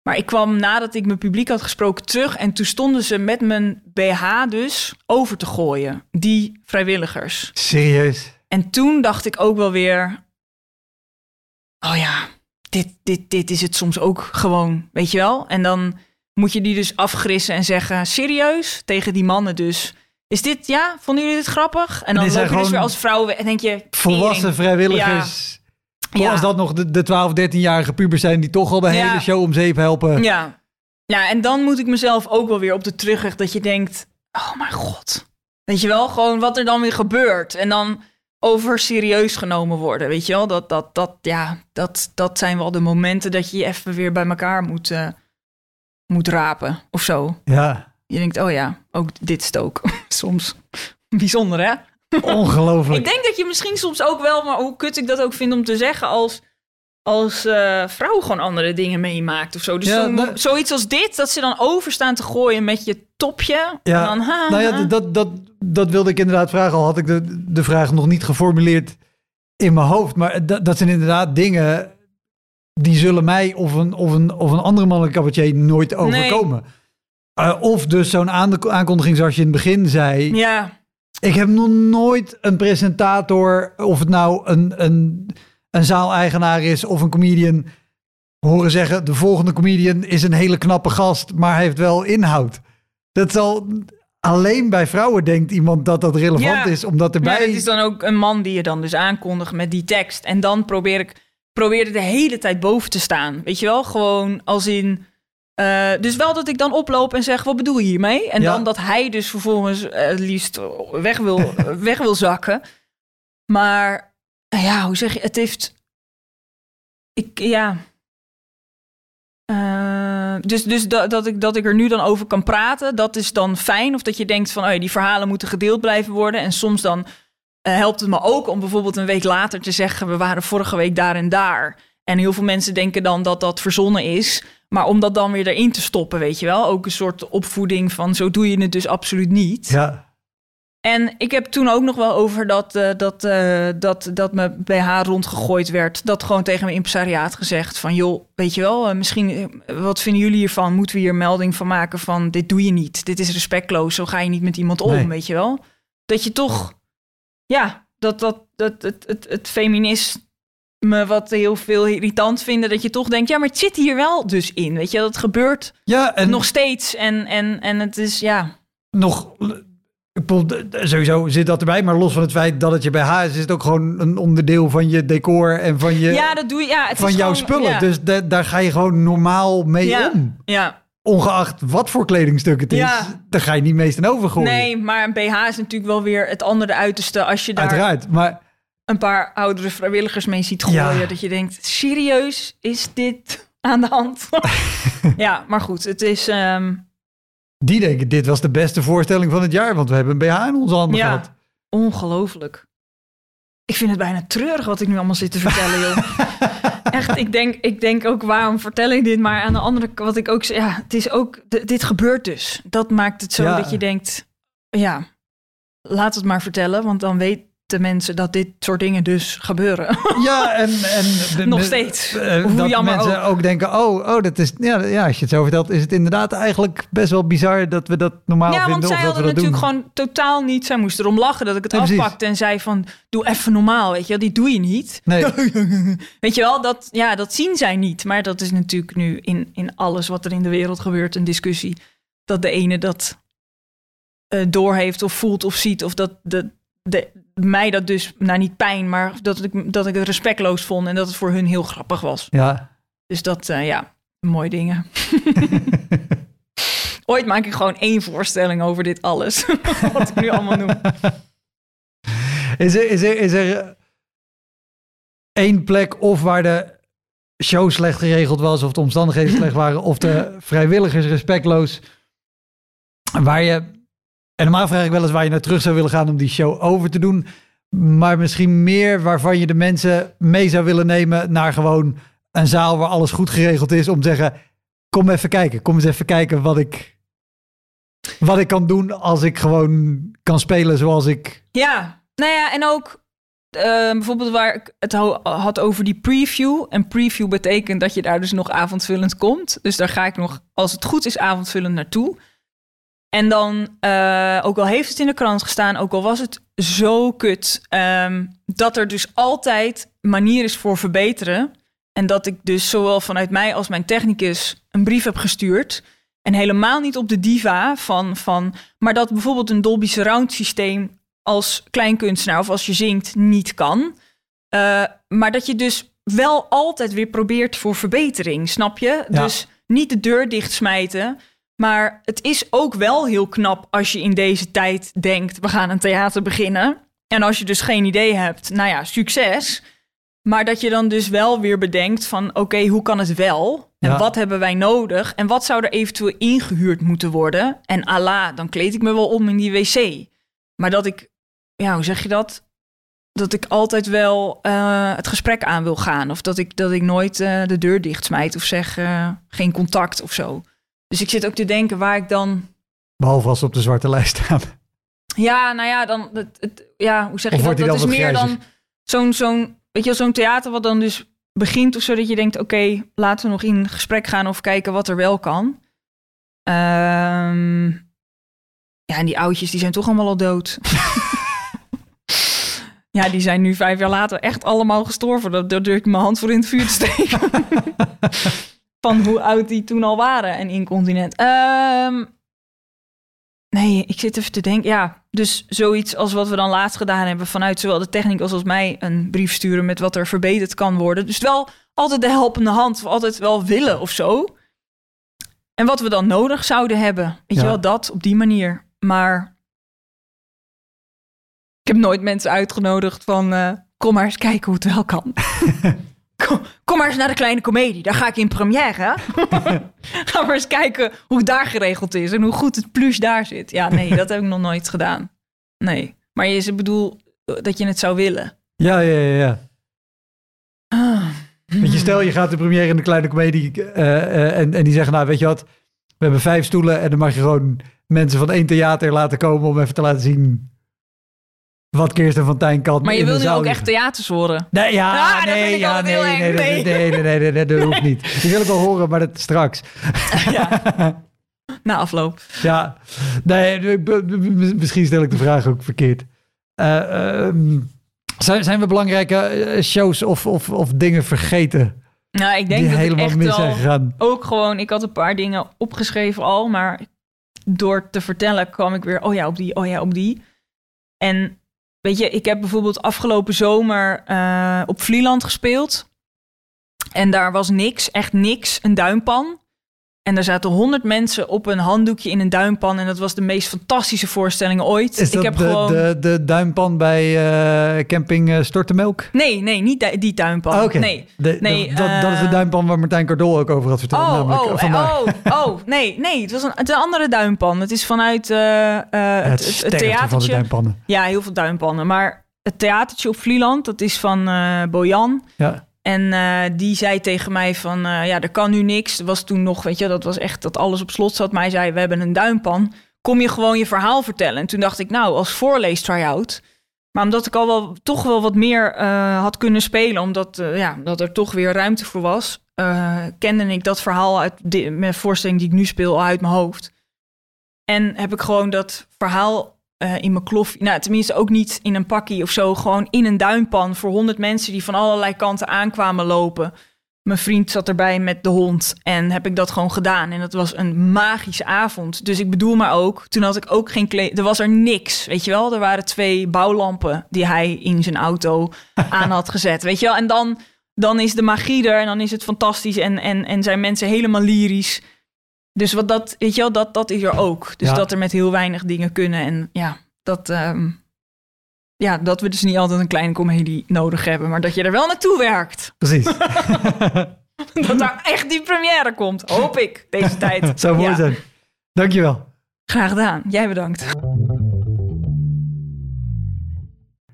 Maar ik kwam nadat ik mijn publiek had gesproken terug... en toen stonden ze met mijn BH dus over te gooien. Die vrijwilligers. Serieus? En toen dacht ik ook wel weer... Oh ja, dit, dit, dit is het soms ook gewoon, weet je wel? En dan moet je die dus afgrissen en zeggen... Serieus? Tegen die mannen dus. Is dit, ja? Vonden jullie dit grappig? En dan loop je dus weer als vrouw en denk je... Volwassen vrijwilligers. Ja. Als dat nog de, de 12, 13-jarige pubers zijn die toch al de Ja. hele show om zeep helpen. Ja. ja, en dan moet ik mezelf ook wel weer op de terugweg dat je denkt... Oh mijn god. Weet je wel, gewoon wat er dan weer gebeurt. En dan over serieus genomen worden, weet je wel. Dat, dat, dat, ja, dat, dat zijn wel de momenten dat je je even weer bij elkaar moet, eh, moet rapen of zo. Ja, Je denkt, oh ja, ook dit is het ook. Soms. Bijzonder, hè? Ongelooflijk. Ik denk dat je misschien soms ook wel, maar hoe kut ik dat ook vind om te zeggen, als, als eh, vrouw gewoon andere dingen meemaakt of zo. Dus Ja, nou- zoiets als dit, dat ze dan overstaan te gooien met je topje. Ja, En dan, ha, Nou ja, dat, dat, dat wilde ik inderdaad vragen. Al had ik de, de vraag nog niet geformuleerd in mijn hoofd. Maar dat, dat zijn inderdaad dingen die zullen mij of een, of een, of een andere mannelijke cabaretier nooit overkomen. Eh, of dus zo'n aan- aankondiging zoals je in het begin zei. Ja, Ik heb nog nooit een presentator, of het nou een, een, een zaaleigenaar is of een comedian, horen zeggen: de volgende comedian is een hele knappe gast, maar hij heeft wel inhoud. Dat zal alleen bij vrouwen denkt iemand dat dat relevant Ja. is, omdat ja, erbij. het is dan ook een man die je dan dus aankondigt met die tekst. En dan probeer ik probeer er de hele tijd boven te staan. Weet je wel, gewoon als in... eh, dus wel dat ik dan oploop en zeg, wat bedoel je hiermee? En Ja. dan dat hij dus vervolgens eh, het liefst weg wil, weg wil zakken. Maar nou ja, hoe zeg je, het heeft... Ik, ja... Eh, dus dus dat, dat, ik, dat ik er nu dan over kan praten, dat is dan fijn. Of dat je denkt van, oh ja, die verhalen moeten gedeeld blijven worden. En soms dan eh, helpt het me ook om bijvoorbeeld een week later te zeggen... we waren vorige week daar en daar. En heel veel mensen denken dan dat dat verzonnen is. Maar om dat dan weer erin te stoppen, weet je wel. Ook een soort opvoeding van, zo doe je het dus absoluut niet. Ja, En ik heb toen ook nog wel over dat, eh, dat, eh, dat, dat me BH rondgegooid werd. Dat gewoon tegen mijn impresariaat gezegd van... joh, weet je wel, eh, misschien, wat vinden jullie hiervan? Moeten we hier melding van maken van... dit doe je niet, dit is respectloos, zo ga je niet met iemand om, Nee. weet je wel? Dat je toch, ja, dat, dat, dat het, het, het feminisme wat heel veel irritant vinden... dat je toch denkt, ja, maar het zit hier wel dus in, weet je? Dat gebeurt ja en nog steeds en, en, en het is, ja... nog. Sowieso zit dat erbij, maar los van het feit dat het je bij haar is, is het ook gewoon een onderdeel van je decor en van je Ja, dat doe je. Ja, het van is jouw gewoon- spullen. ja. Dus da- daar ga je gewoon normaal mee Ja. om. Ja, Ongeacht wat voor kledingstuk het is, Ja. daar ga je niet meest aan overgooien. nee, maar een BH is natuurlijk wel weer het andere uiterste als je daar Uiteraard. Maar een paar oudere vrijwilligers mee ziet gooien. Ja. Dat je denkt, serieus, is dit aan de hand? ja, maar goed, het is... ehm, die denken, dit was de beste voorstelling van het jaar. Want we hebben een BH in onze handen Ja. gehad. ongelooflijk. Ik vind het bijna treurig wat ik nu allemaal zit te vertellen, joh. Echt, ik denk, ik denk ook, waarom vertel ik dit? Maar aan de andere kant, wat ik ook ja, het is ook, dit gebeurt dus. Dat maakt het zo Ja. dat je denkt, ja, laat het maar vertellen, want dan weten mensen dat dit soort dingen dus gebeuren. Ja, en... en de- Nog de- steeds. eh, Hoe dat jammer mensen ook. denken, oh, oh, dat is... Ja, ja, als je het zo vertelt, is het inderdaad eigenlijk best wel bizar dat we dat normaal ja, want vinden. zij of dat we hadden doen. natuurlijk gewoon totaal niet, zij moesten erom lachen dat ik het Ja, afpakte en zei van, doe even normaal, weet je wel, die doe je niet. Nee, Weet je wel, dat, ja, dat zien zij niet. Maar dat is natuurlijk nu in, in alles wat er in de wereld gebeurt een discussie. Dat de ene dat eh doorheeft of voelt of ziet. Of dat de, de, mij dat dus, nou niet pijn, maar dat ik, dat ik het respectloos vond. En dat het voor hun heel grappig was. ja. Dus dat, eh, ja, mooie dingen. Ooit maak ik gewoon één voorstelling over dit alles. wat ik nu allemaal noem. Is er, is er, is er één plek of waar de show slecht geregeld was, of de omstandigheden slecht waren, of de vrijwilligers respectloos, waar je, en normaal vraag ik wel eens waar je naar terug zou willen gaan om die show over te doen, maar misschien meer waarvan je de mensen mee zou willen nemen naar gewoon een zaal waar alles goed geregeld is, om te zeggen, kom even kijken, kom eens even kijken wat ik, wat ik kan doen als ik gewoon kan spelen zoals ik Ja, nou ja, en ook eh, bijvoorbeeld waar ik het had over die preview. En preview betekent dat je daar dus nog avondvullend komt. Dus daar ga ik nog, als het goed is, avondvullend naartoe. En dan, eh, ook al heeft het in de krant gestaan, ook al was het zo kut, ehm, dat er dus altijd manier is voor verbeteren. En dat ik dus zowel vanuit mij als mijn technicus een brief heb gestuurd. En helemaal niet op de diva van, van maar dat bijvoorbeeld een Dolby Surround systeem als kleinkunstenaar of als je zingt niet kan. Eh, maar dat je dus wel altijd weer probeert voor verbetering, snap je? Ja. Dus niet de deur dichtsmijten. Maar het is ook wel heel knap als je in deze tijd denkt: we gaan een theater beginnen. En als je dus geen idee hebt, nou ja, succes. Maar dat je dan dus wel weer bedenkt van oké, hoe kan het wel? En Ja. wat hebben wij nodig? En wat zou er eventueel ingehuurd moeten worden? En ala, dan kleed ik me wel om in die wc. Maar dat ik, ja, hoe zeg je dat? Dat ik altijd wel eh, het gesprek aan wil gaan. Of dat ik, dat ik nooit eh, de deur dichtsmijt of zeg eh, geen contact of zo. Dus ik zit ook te denken waar ik dan Behalve als ze op de zwarte lijst staan. ja, nou ja, dan, het, het, ja, hoe zeg Of je dat? Dat is meer dan zo'n, zo'n, weet je zo'n theater wat dan dus begint of zo dat je denkt, oké, laten we nog in gesprek gaan of kijken wat er wel kan. Ehm, ja, en die oudjes, die zijn toch allemaal al dood. ja, die zijn nu vijf jaar later echt allemaal gestorven. Daar daar durf ik mijn hand voor in het vuur te steken. Van hoe oud die toen al waren en incontinent. Ehm, Nee, ik zit even te denken. Ja, dus zoiets als wat we dan laatst gedaan hebben vanuit zowel de techniek als, als mij een brief sturen met wat er verbeterd kan worden. Dus wel altijd de helpende hand, of altijd wel willen of zo. En wat we dan nodig zouden hebben. Weet Ja. je wel, dat op die manier. Maar ik heb nooit mensen uitgenodigd van eh, kom maar eens kijken hoe het wel kan. kom, kom maar eens naar de kleine komedie. Daar ga ik in première. Ga maar eens kijken hoe het daar geregeld is en hoe goed het plush daar zit. Ja, nee, dat heb ik nog nooit gedaan. Nee. Maar je ik bedoel dat je het zou willen. Ja, ja, ja. ja. Ah. Weet je, stel je gaat de première in de kleine comedie eh, eh, en, en die zeggen, nou weet je wat, we hebben vijf stoelen en dan mag je gewoon mensen van één theater laten komen om even te laten zien wat Kirsten van Tijn kan. Maar je wil nu ook echt theaters horen. Nee, ja, Ah, nee, ik ja, nee, nee, nee, Nee. nee, nee, nee, nee, nee, dat hoeft niet. Die wil ik wel horen, maar dat straks. ja. Na afloop. Ja, nee, ik misschien stel ik de vraag ook verkeerd. Eh, ehm, zijn, zijn we belangrijke eh, shows of, of, of dingen vergeten Nou, ik denk die dat ik helemaal echt mis zijn gegaan? ook gewoon... Ik had een paar dingen opgeschreven al, maar door te vertellen kwam ik weer... Oh ja, op die, oh ja, op die. En weet je, ik heb bijvoorbeeld afgelopen zomer eh, op Vlieland gespeeld. En daar was niks, echt niks, een duimpan. En er zaten honderd mensen op een handdoekje in een duimpan. En dat was de meest fantastische voorstelling ooit. Is ik dat heb de, gewoon... de, de duimpan bij eh, camping eh, Stortemelk? Nee, nee, niet die- die duimpan. Oké. Nee. De- Nee, dat, dat is de eh, duimpan waar Martijn Cardol ook over had verteld. Oh, namelijk, oh, oh, oh, nee, nee, het was een, het een andere duimpan. Het is vanuit het, het, het, sterkte van de theatertje. duimpannen. Ja, heel veel duimpannen. Maar het theatertje op Vlieland. Dat is van Bojan. Ja. En eh, die zei tegen mij van, eh, ja, er kan nu niks. Was toen nog, weet je, dat was echt dat alles op slot zat. Maar hij zei, we hebben een duimpan. Kom je gewoon je verhaal vertellen? En toen dacht ik, nou, als voorlees try-out. Maar omdat ik al wel toch wel wat meer eh, had kunnen spelen, omdat ja, dat er toch weer ruimte voor was, kende ik dat verhaal uit de, mijn voorstelling die ik nu speel al uit mijn hoofd. En heb ik gewoon dat verhaal eh, in mijn klof, nou tenminste ook niet in een pakkie of zo, gewoon in een duimpan voor honderd mensen die van allerlei kanten aankwamen lopen. Mijn vriend zat erbij met de hond en heb ik dat gewoon gedaan. En dat was een magische avond. Dus ik bedoel maar ook, toen had ik ook geen kleed. Er was er niks, weet je wel. Er waren twee bouwlampen die hij in zijn auto aan had gezet, weet je wel. En dan, dan is de magie er en dan is het fantastisch en, en, en zijn mensen helemaal lyrisch. Dus wat dat, weet je wel, dat, dat is er ook. Dus Ja. dat er met heel weinig dingen kunnen. En ja, dat, ehm, ja, dat we dus niet altijd een kleine comedie nodig hebben, maar dat je er wel naartoe werkt. Precies. Dat daar echt die première komt, hoop ik, deze tijd. Zou mooi Ja, zijn. Dankjewel. Graag gedaan. Jij bedankt.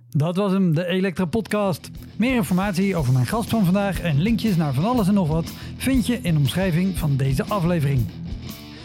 Dat was hem, de Elektra Podcast. Meer informatie over mijn gast van vandaag en linkjes naar van alles en nog wat vind je in de omschrijving van deze aflevering.